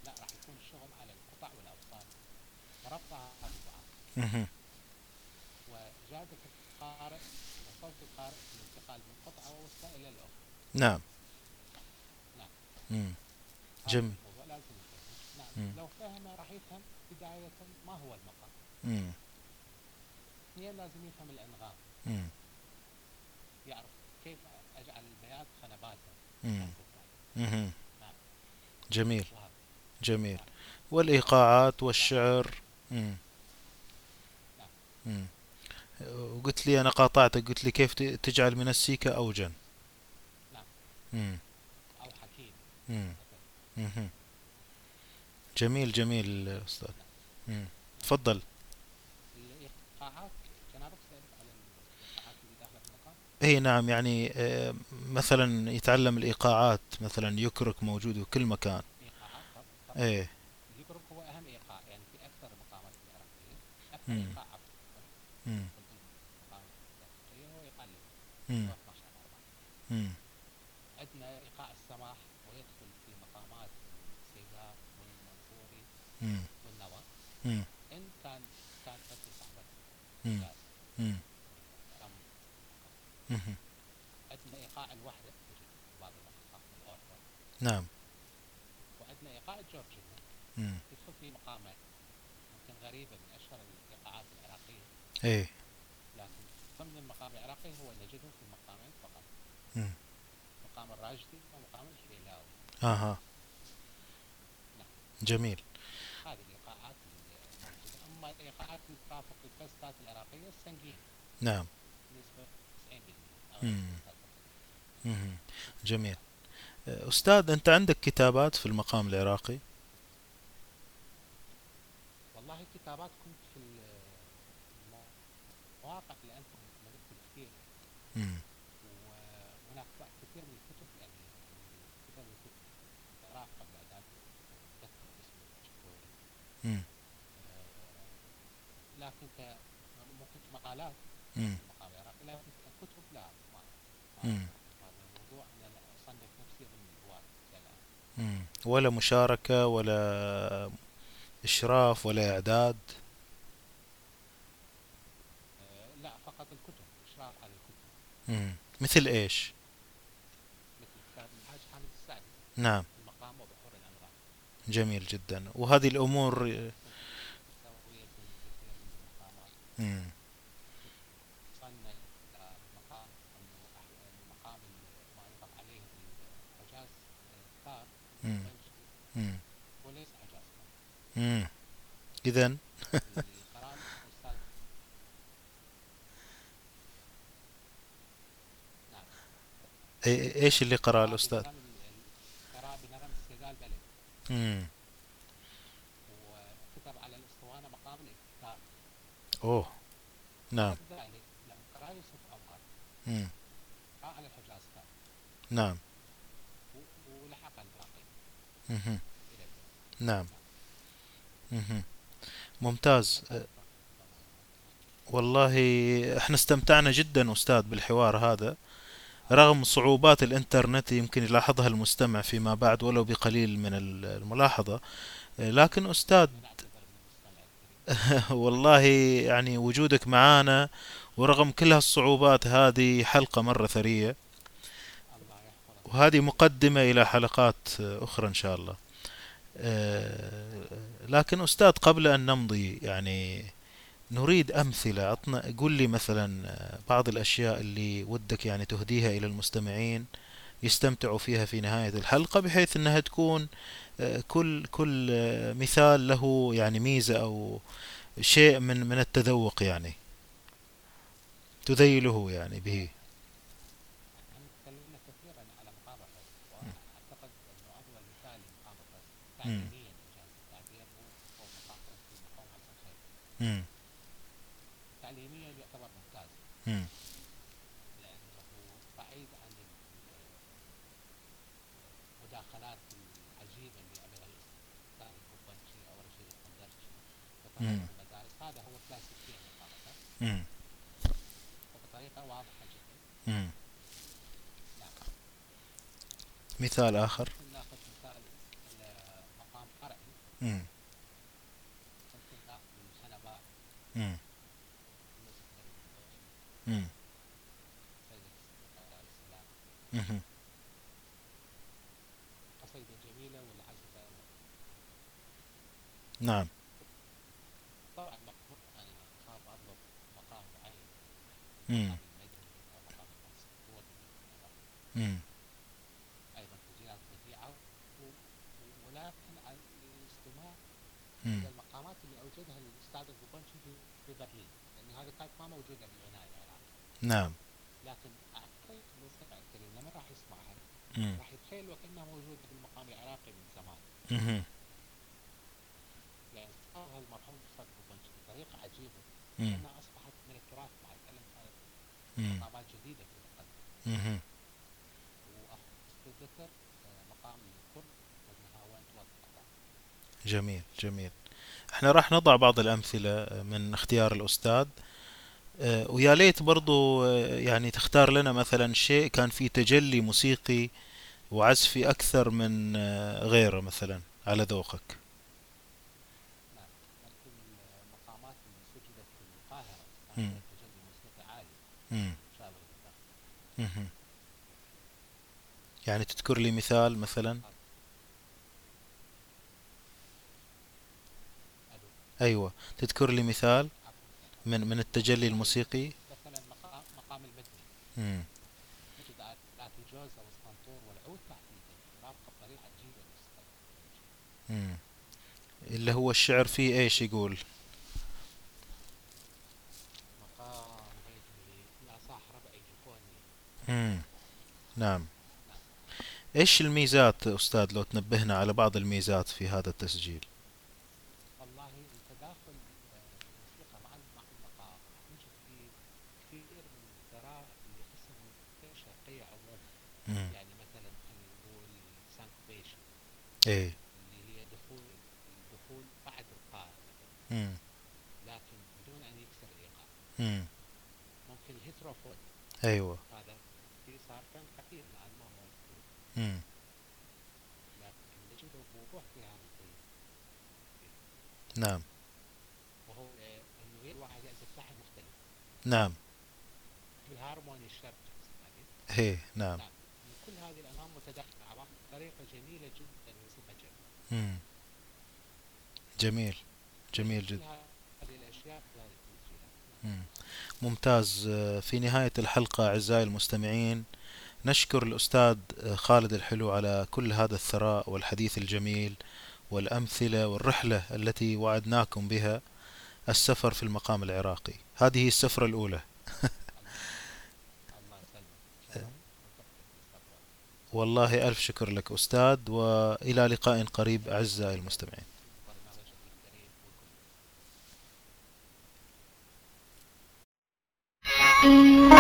لا راح يكون الشغل على القطع والأوصال. وربطها ببعض.
مهم.
وجادة القارئ وصوت القارئ في الانتقال من قطعة ووصلها إلى الأخرى
نعم
نعم
جميل
نعم. لو فهم راح يفهم بداية ما هو المقام
مم.
اثنين لازم يفهم الأنغام
مم.
يعرف كيف أجعل البيات خنباتا
مم.
خنبوتا.
مهم.
نعم
جميل جميل والإيقاعات والشعر مم.
نعم.
وقلت لي أنا قاطعتك قلت لي كيف تجعل من السيكة أوجا
نعم.
مم.
أو حكيم
مم.
مثلا
مهم. جميل جميل أستاذ مم. تفضل
الإيقاعات جنابك على الإيقاعات اللي داخلة في المقام
اي نعم يعني آه، مثلا يتعلم الإيقاعات مثلا يكرك موجود في كل مكان
طب
إيه
اليكرك هو أهم إيقاع يعني في أكثر المقامات العراقية أكثر
مم.
إيقاع عفوا
مم.
المقام العراقية هو إيقاع الليل
مم.
هو 12 على 4
مم.
عندنا إيقاع السماح ويدخل في مقامات السيداء والمنصوري. والنوى. إن كان كان قد
مهم.
عندنا إيقاع الوحدة يوجد في بعض الأوروبا
نعم.
وعندنا إيقاع الجورجي
مم.
يدخل في مقامات ممكن غريبة من أشهر الإيقاعات العراقية. إيه. المقام العراقي هو نجده في مقامين فقط
مم.
مقام الراجدي ومقام الحليلاوي
أها
نعم.
جميل
هذه الإيقاعات الموجودة أما الإيقاعات اللي ترافق الكاستات العراقية السنجين
نعم
بنسبة 90% أو
مم.
95%.
مهم. جميل أستاذ أنت عندك كتابات في المقام العراقي
والله كتابات كنت في المواقع اللي أنت ملكت كثير
مم.
وهناك كثير من الكتب يعني كتب من كتب العراق قبل
مم.
لكن ممكن مقالات لكن كتب لا ما الموضوع ان أنا اصنف نفسي ضمن الهواة.
ولا مشاركة ولا إشراف ولا إعداد
آه، لا فقط الكتب اشراف على الكتب
مثل إيش؟
مثل حامد السعدي
نعم.
المقام وبحور الانغام
جميل جدا. وهذه الأمور
مسوية في كثير من المقامات
مم.
صنع المقام انه أح- المقام ما يطلق عليه الحجاز الثار
مم.
البلجي
مم.
وليس حجاز ثار
مم. إذا
اللي قرأ الاستاذ نعم
إيش اللي قرأ
قرأ
الأستاذ؟
قرأ بنغم السيقال بلد
مم.
وكتب على الاسطوانه مقام الابتكار
أوه. نعم.
لما قرأ يوسف أمهر
مم.
قرأ على الحجاز كان
نعم.
ولحق الباقي اليوم
نعم. مهم. ممتاز. والله إحنا استمتعنا جدا أستاذ بالحوار هذا. رغم صعوبات الإنترنت يمكن يلاحظها المستمع فيما بعد ولو بقليل من الملاحظة لكن أستاذ والله يعني وجودك معانا ورغم كل هالصعوبات هذه حلقة مرة ثرية وهذه مقدمة إلى حلقات أخرى إن شاء الله. آه، لكن أستاذ قبل أن نمضي يعني نريد أمثلة. عطنا قل لي مثلا بعض الأشياء اللي ودك يعني تهديها إلى المستمعين يستمتعوا فيها في نهاية الحلقة بحيث أنها تكون آه، كل كل آه، مثال له يعني ميزة أو شيء من من التذوق يعني. تذيله يعني به.
إحنا هذا هو الكلاسيك
في
وبطريقه واضحه جدا
مثال آخر.
ناخذ مثال مقام قرعي امم امم امم
امم
قصيدة جميلة
نعم. مم.
أيضا تزيل الطبيعه ولكن الاستماع إلى المقامات اللي اوجدها الاستاذ الجوبنشي في برلين لأن هذه كانت ما موجوده في العنايه العراقيه.
نعم.
لكن اعتقد المستمع الكريم لما راح يسمعها راح يتخيل وكانها موجوده في المقام العراقي من زمان.
أها.
يعني المرحوم الاستاذ الجوبنشي بطريقه
عجيبه
انها أصبحت من التراث مقامات جديدة في آه، مقام والنهاوند
جميل جميل. إحنا راح نضع بعض الأمثلة من اختيار الأستاذ. آه، ويا ليت برضو آه، يعني تختار لنا مثلا شيء كان فيه تجلي موسيقي وعزفي أكثر من آه، غيره مثلا على ذوقك.
ممكن المقامات اللي سجلت في القاهرة
يعني تذكر لي مثال مثلا؟ أيوة. تذكر لي مثال من من التجلي الموسيقي؟
مثلا مقام المدني
اللي هو الشعر فيه إيش يقول؟ مم. نعم. إيش الميزات أستاذ لو تنبهنا على بعض الميزات في هذا التسجيل؟
والله التداخل الموسيقى مع مع نجد فيه كثير من الثراء اللي قسموا الشرقية عموما. يعني مثلا خلينا نقول syncopation
إيه.
اللي هي دخول الدخول بعد القارئ مثلا.
مم.
لكن بدون أن يكسر الإيقاع.
مم.
ممكن ال heterophony أيوه. هذا خطير لكن
نعم.
وهو انه مختلف
نعم.
في الهارموني الشرق
هي نعم
كل هذه الانهار متداخله بطريقه جميله جدا ومسبجه
امم جميل جميل جدا
هذه الاشياء
ممتاز. آه، في نهاية الحلقة أعزائي المستمعين نشكر الأستاذ آه، خالد الحلو على كل هذا الثراء والحديث الجميل والأمثلة والرحلة التي وعدناكم بها السفر في المقام العراقي. هذه السفرة الأولى. والله ألف شكر لك أستاذ وإلى لقاء قريب أعزائي المستمعين.
Música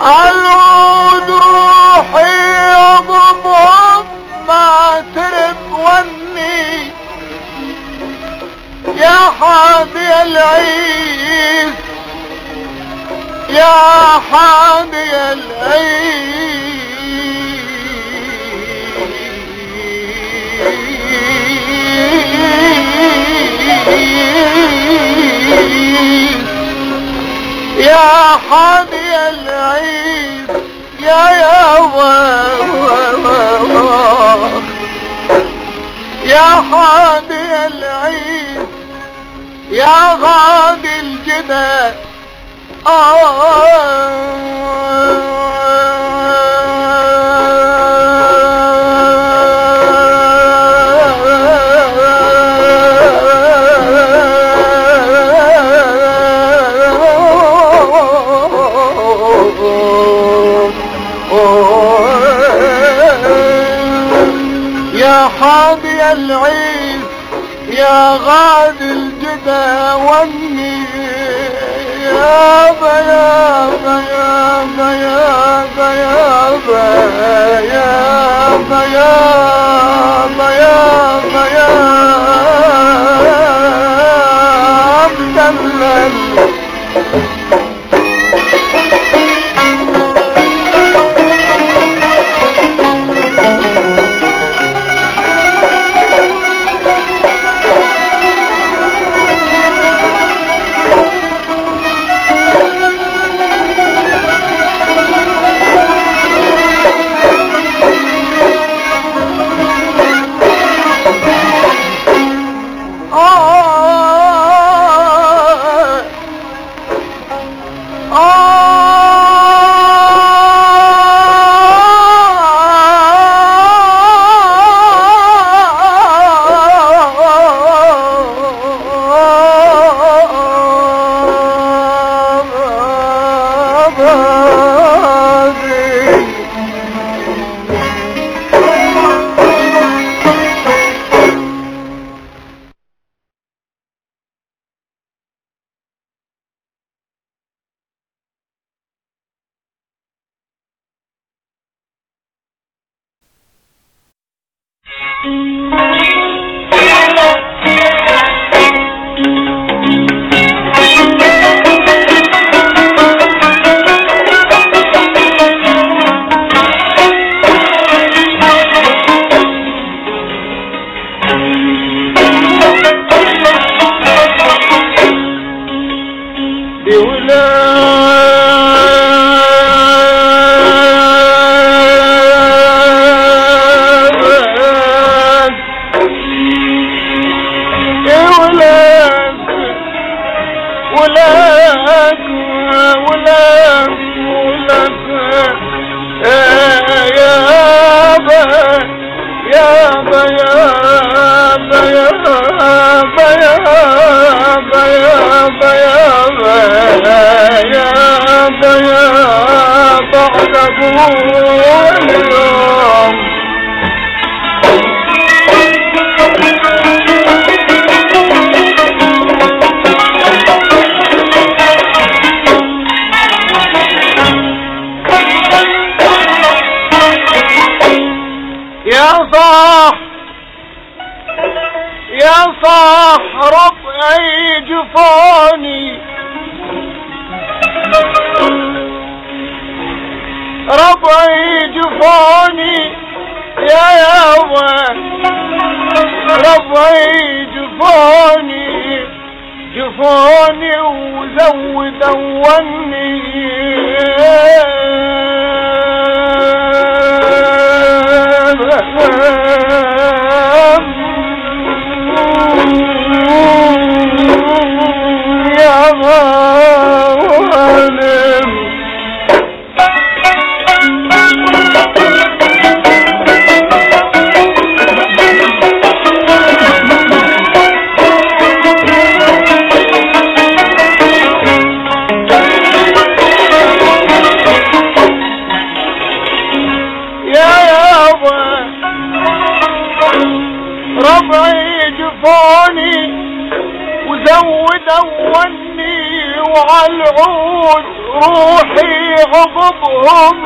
العود روحي عقبهم ما ترد وني. يا حامي العيد يا حامي العيد. يا حامي العيد. غادي العيد يا غادي الجبال العيد يا غادي الجدى والني. يا با يا
با يا با يا با يا العود روحي غضبهم.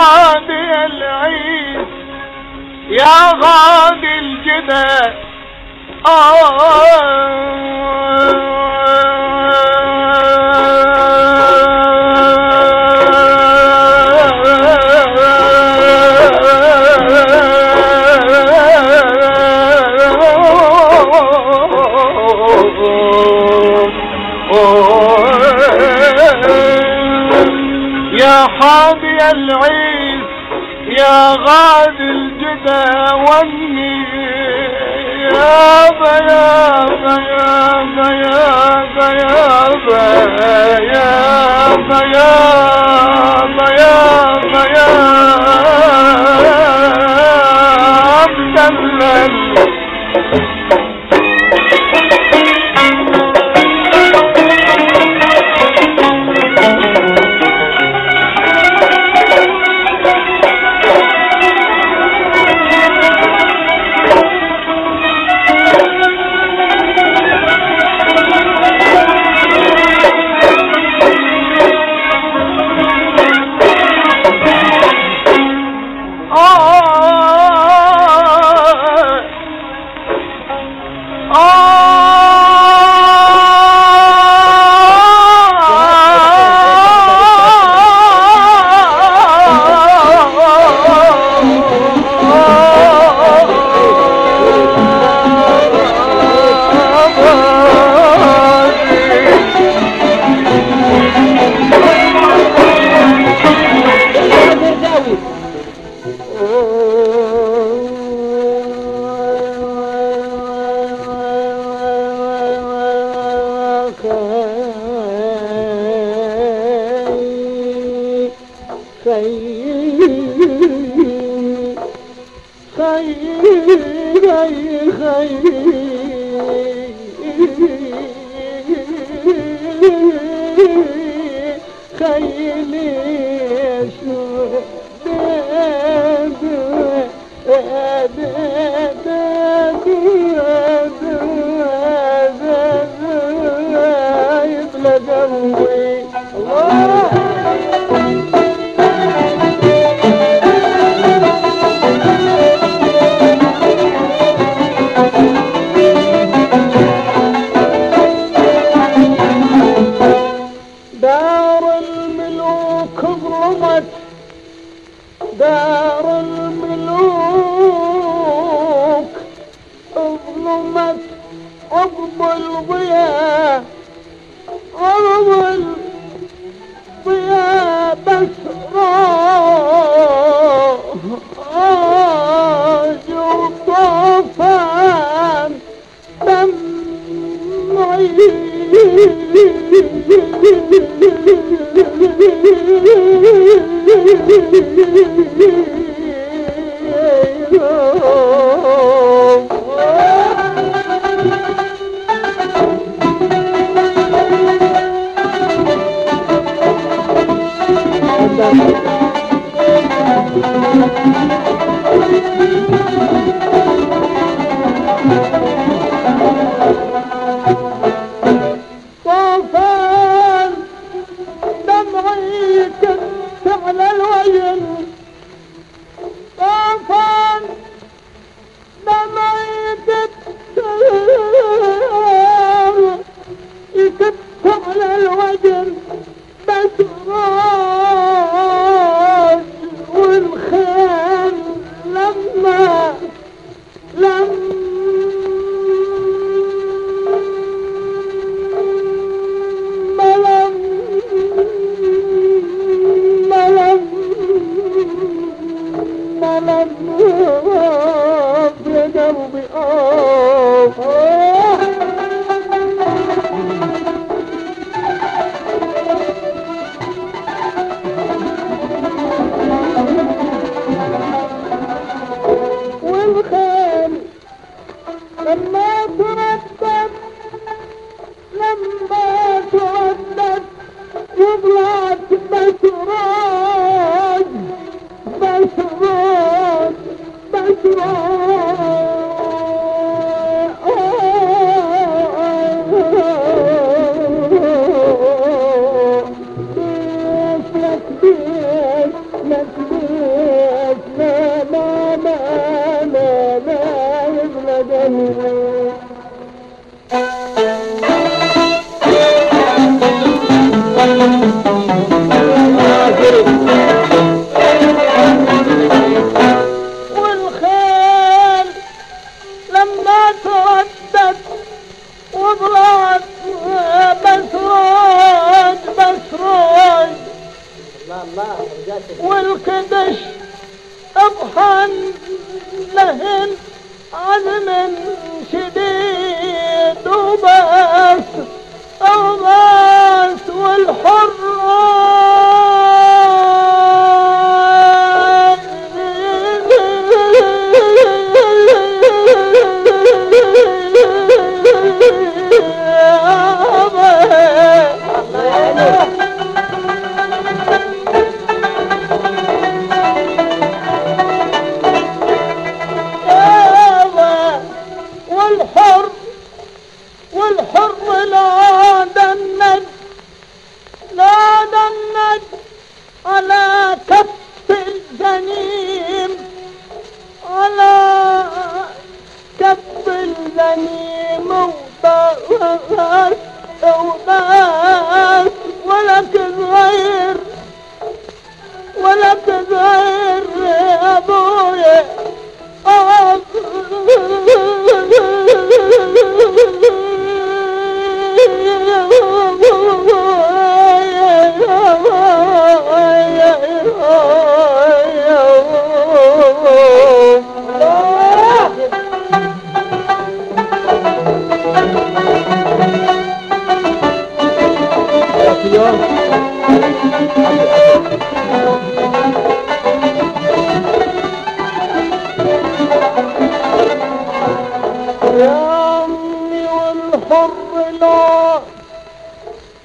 غادي العيد يا غادي حاضي العين يا غاد الجدا والني يا بيابا يا بيابا يا بيابا يا بيابا يا الحر لا.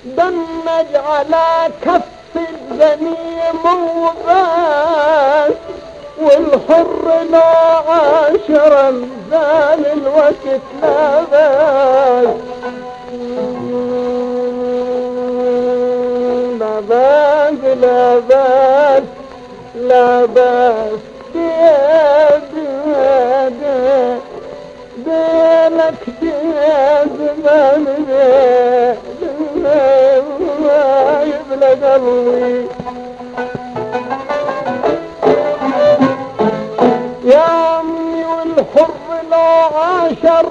دمج على
كف الذميم وغاز والحر لا عاشر زال الوقت لا باس لا باس لا باس لا باس يا بلادي. يا عمي والحر لا عاشر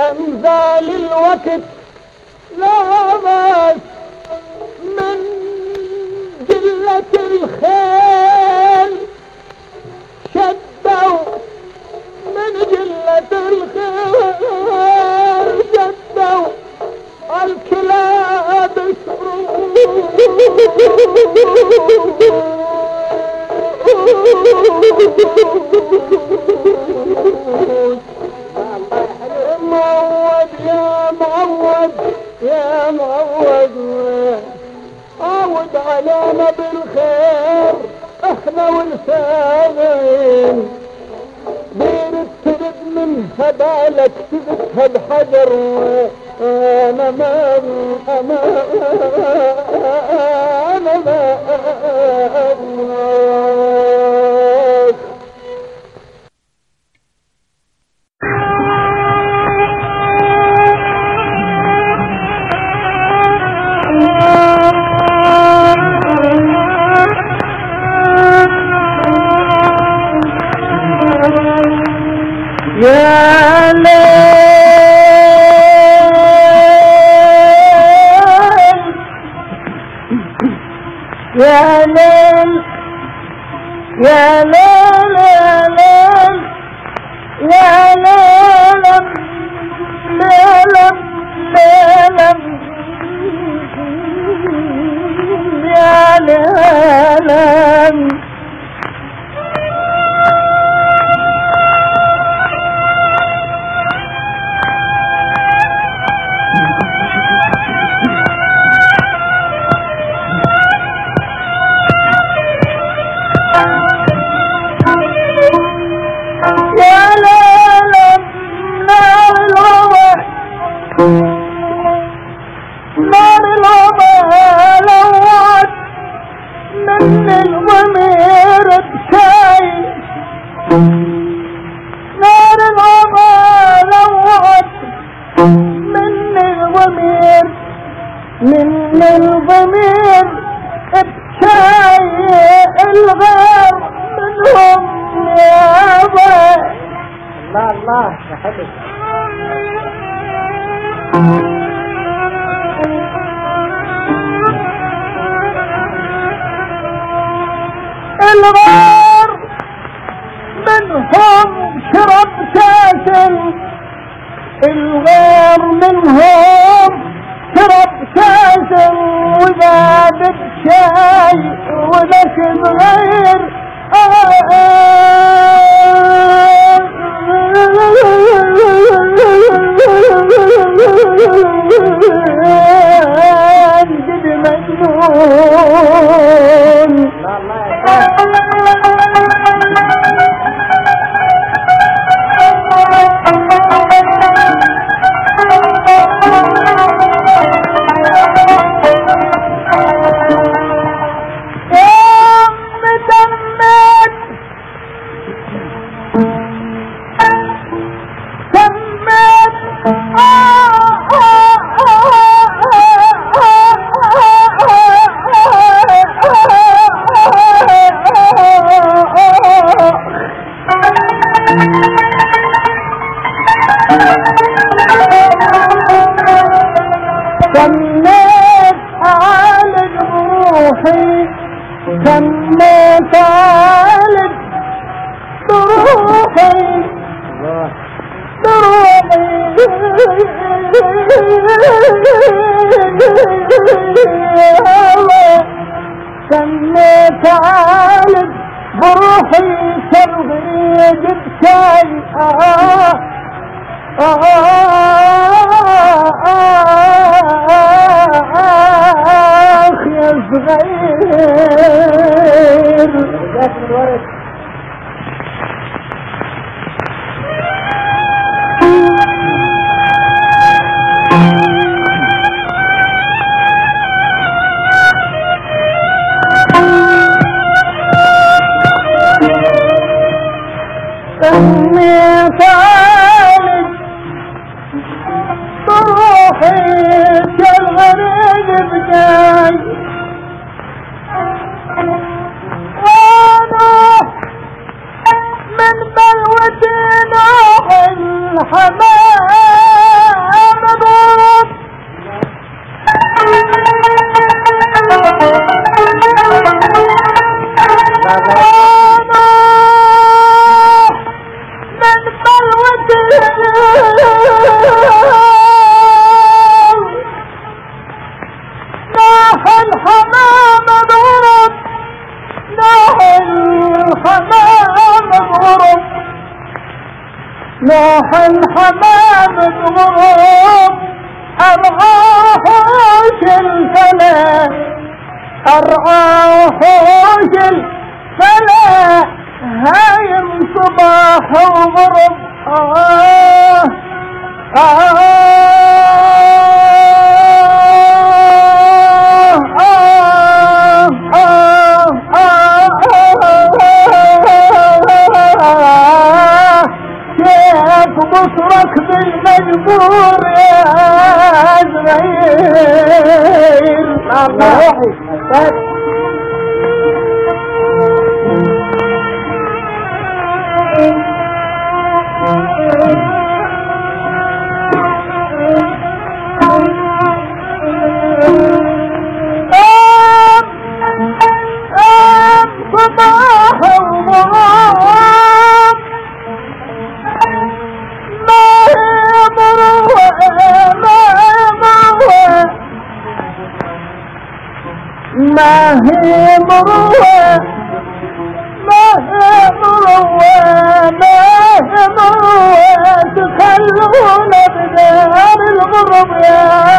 أمثال الوقت لا بس من جلة الخيل. شدوا علينا بالخير إحنا والسامعين دير الترد من هبالك تبتها بحجر أنا ما أنا أنا ما. يا ليل يا ليل يا ليل يا ليل يا سميت عالج روحي روحي سميت عالج بروحي سرغي جبت شاي آه صغير لك من ورد أمي تعالج بروحي كالغريب بجاي نوح الحمام ضرب من ناح الحمام ضرب أرعاه وحوش الفلا أرعاه وحوش الفلا هايم صباح وغرب. آه آه بصرك بالمجبور يا زغير الله صباح وغرام ما هي مروة ما هي مروة ما هي مروة تخلونا بدار الغرب يا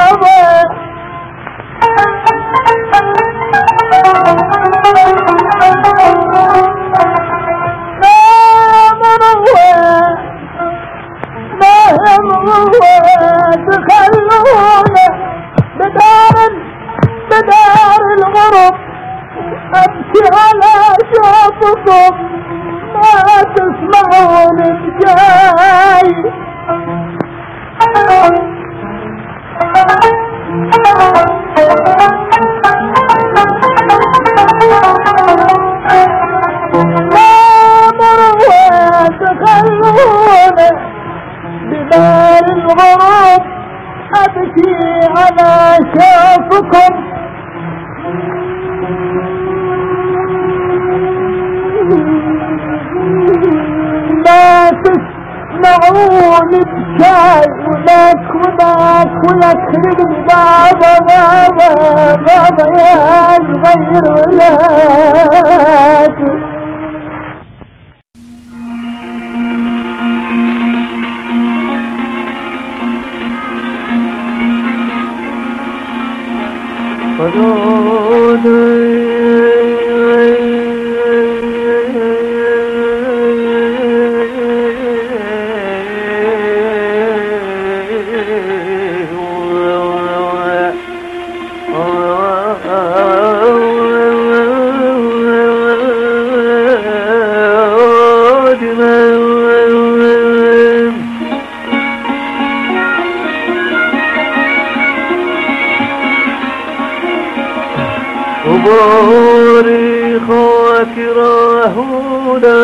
خاطره هدى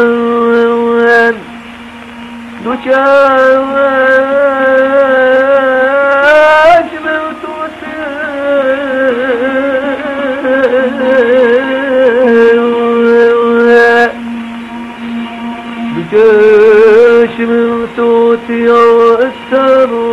دجاج موت دجاج موت يأثر Oh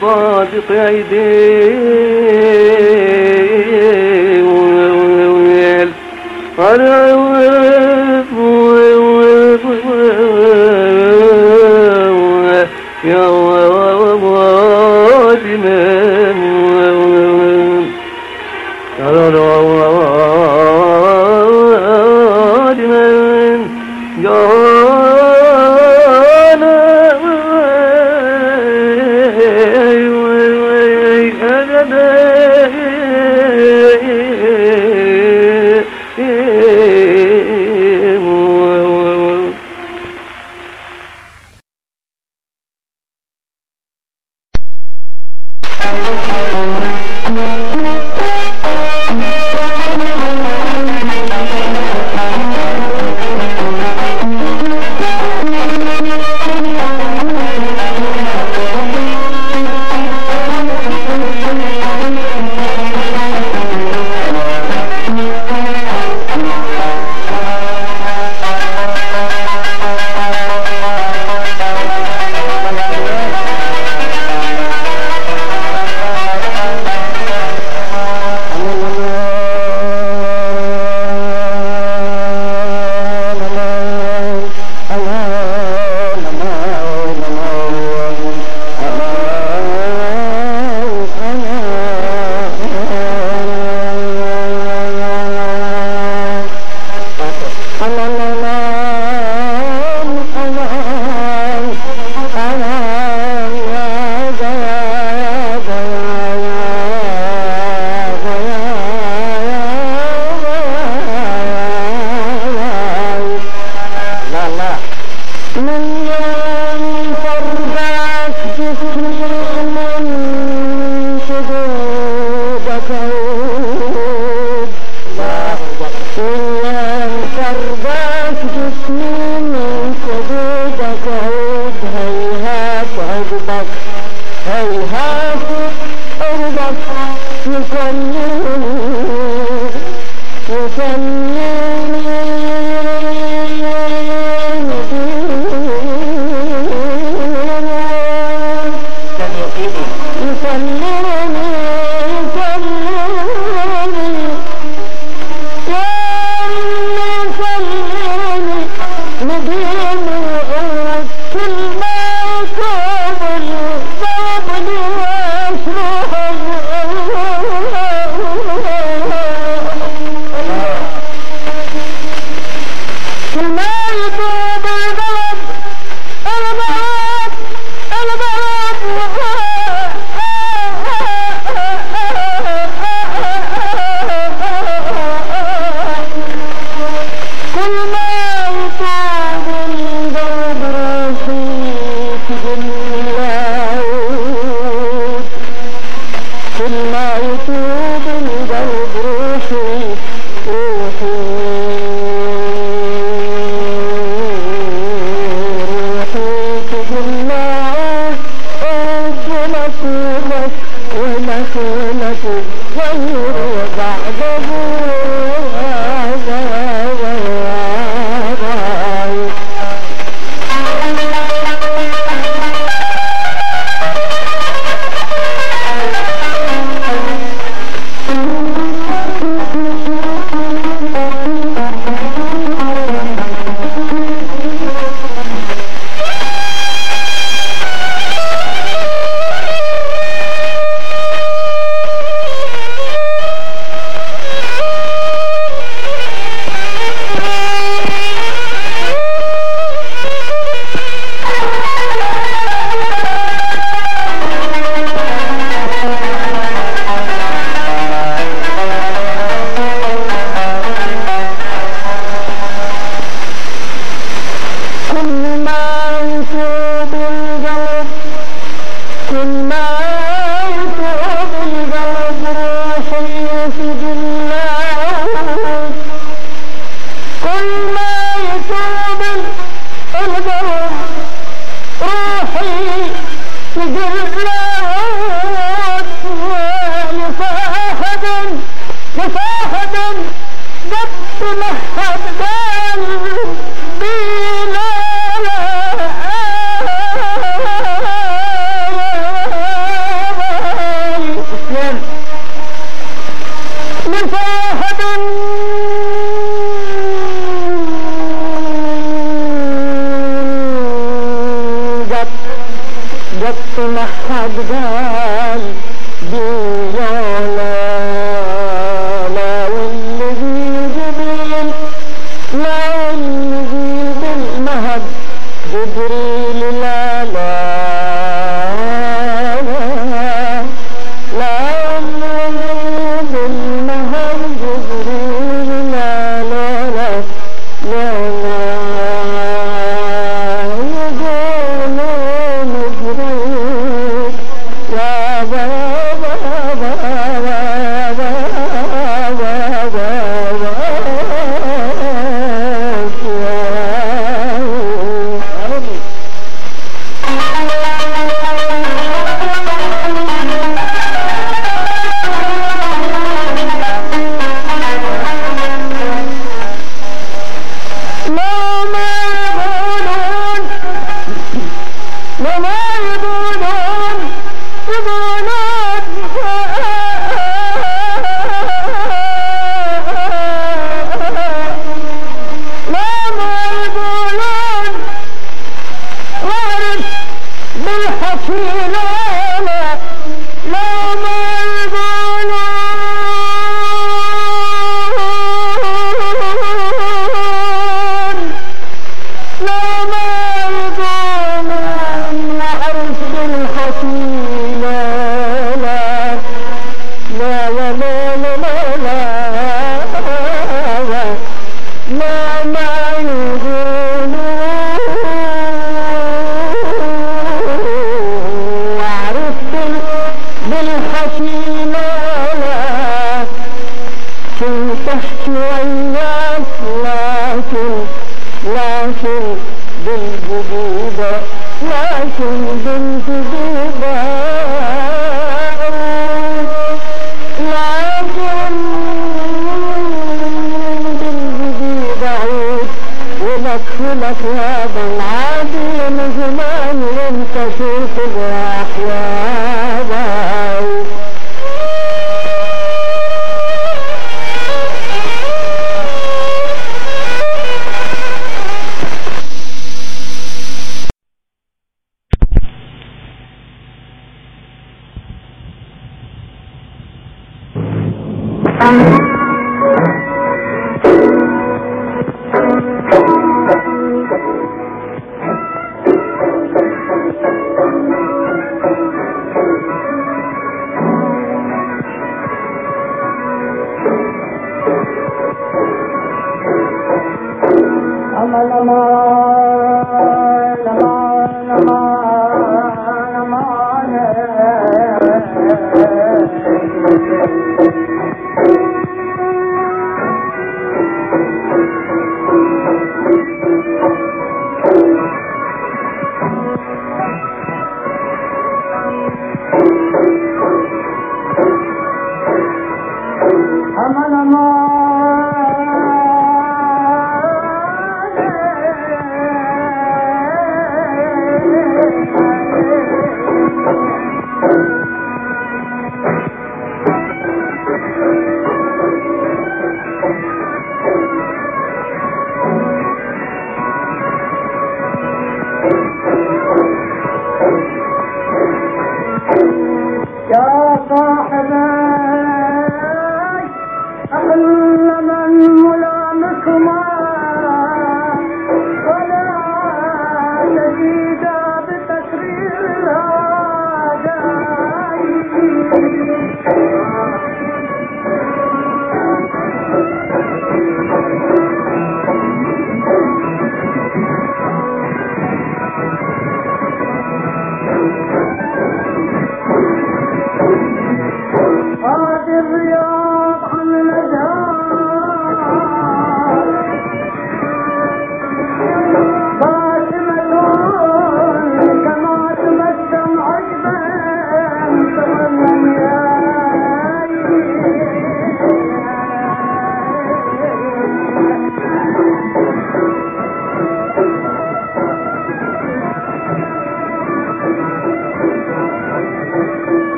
pode traidor.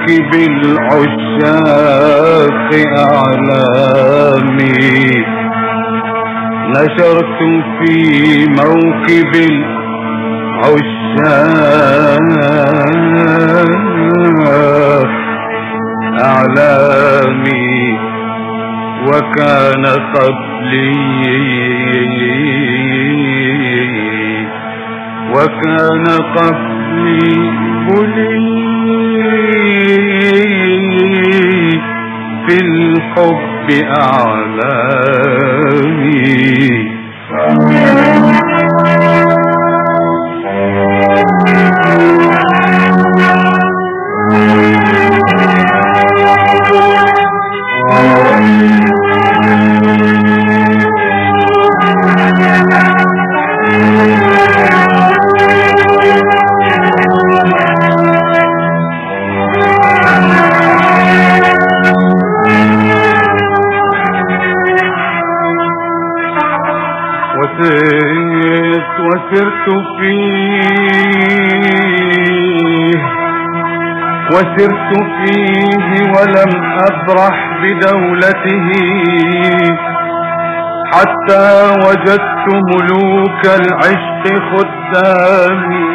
موكب العشاق أعلامي. نشرت في موكب العشاق أعلامي. وكان قبلي وكان قبلي بلي في الحب أعلامي. وسرت وسرت فيه وسرت فيه ولم أبرح بدولته. حتى وجدت ملوك العشق خدامي.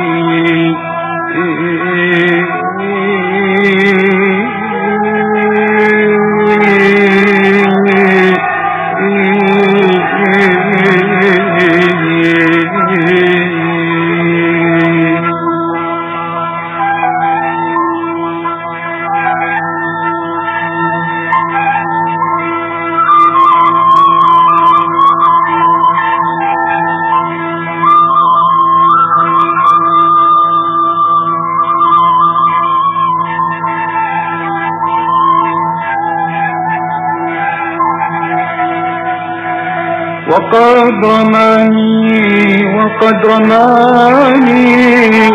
وقد رماني وقد رماني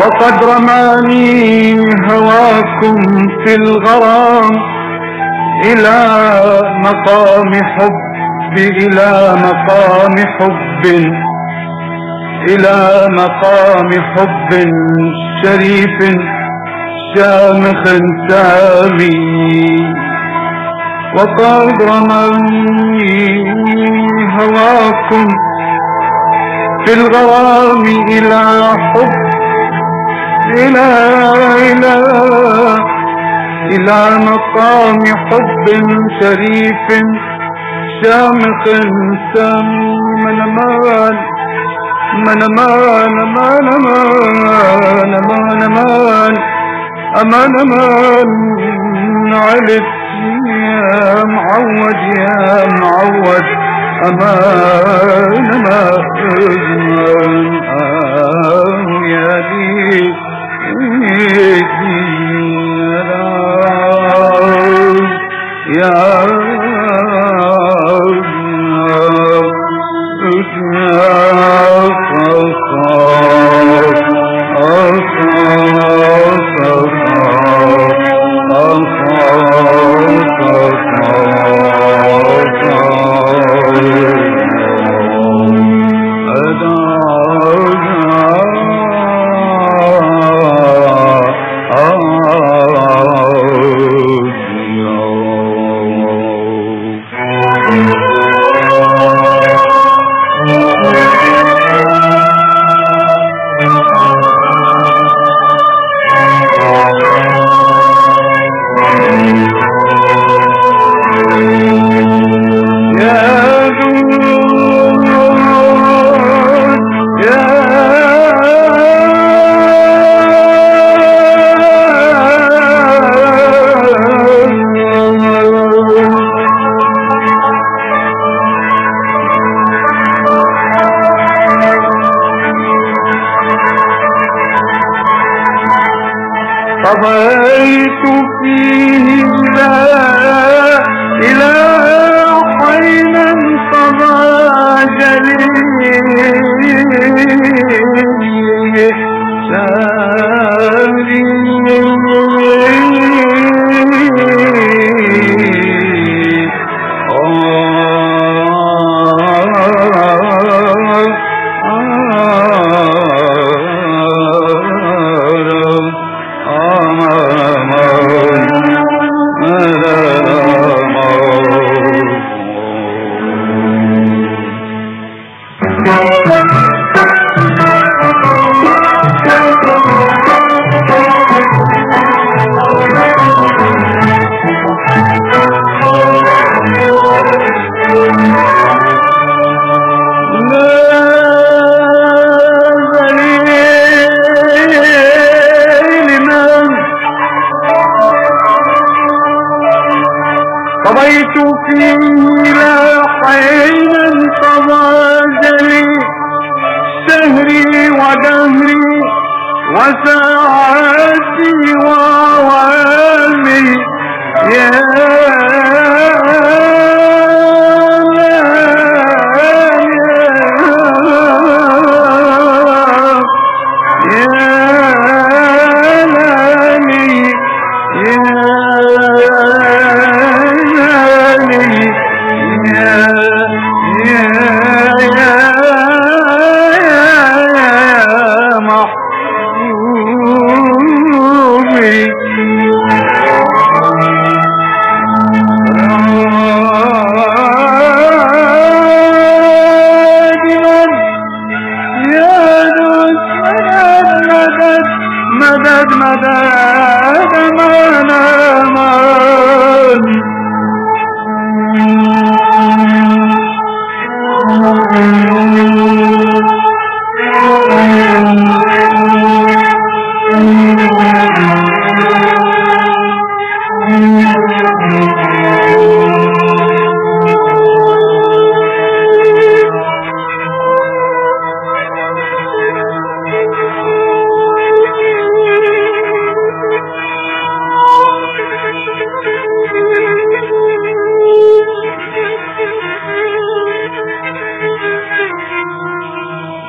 وقد رماني هواكم في الغرام إلى مقام حب إلى مقام حب إلى مقام حب شريف شامخ سامي. وقد رماني هواكم في الغرام إلى حب إلى إلى إلى مقام حب شريف شامخ سام من مان من مان مان مان مان مان أمان مان علت يا معود يا معود أمان أمان آه يا دي يا قضيت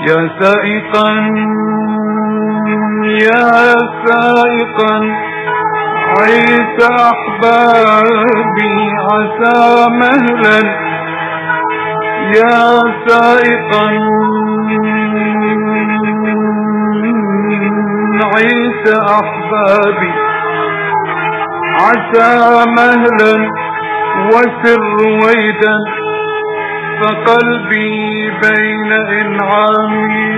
يا سائقا يا سائقا. عيس أحبابي عسى مهلا. يا سائقا عيس أحبابي عسى مهلا. وسر رويدا فقلبي بين إنعامي.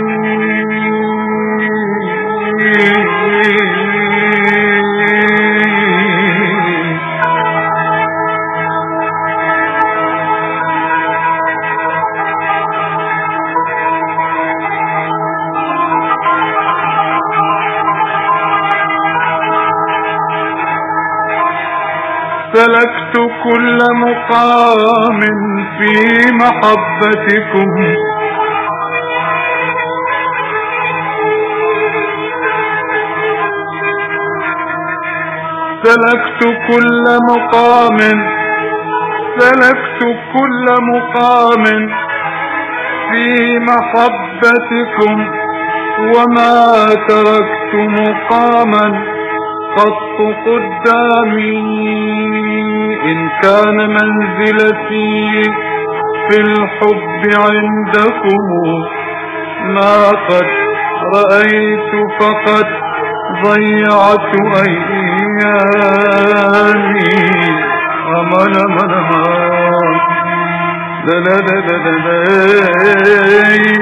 سلكت كل مقام في محبتكم. سلكت كل مقام سلكت كل مقام في محبتكم. وما تركت مقاما قط قدامي. إن كان منزلتي في الحب عندكم ما قد رأيت فقد ضيعت أيامي أمان أمان لا لا لا لا لا يعني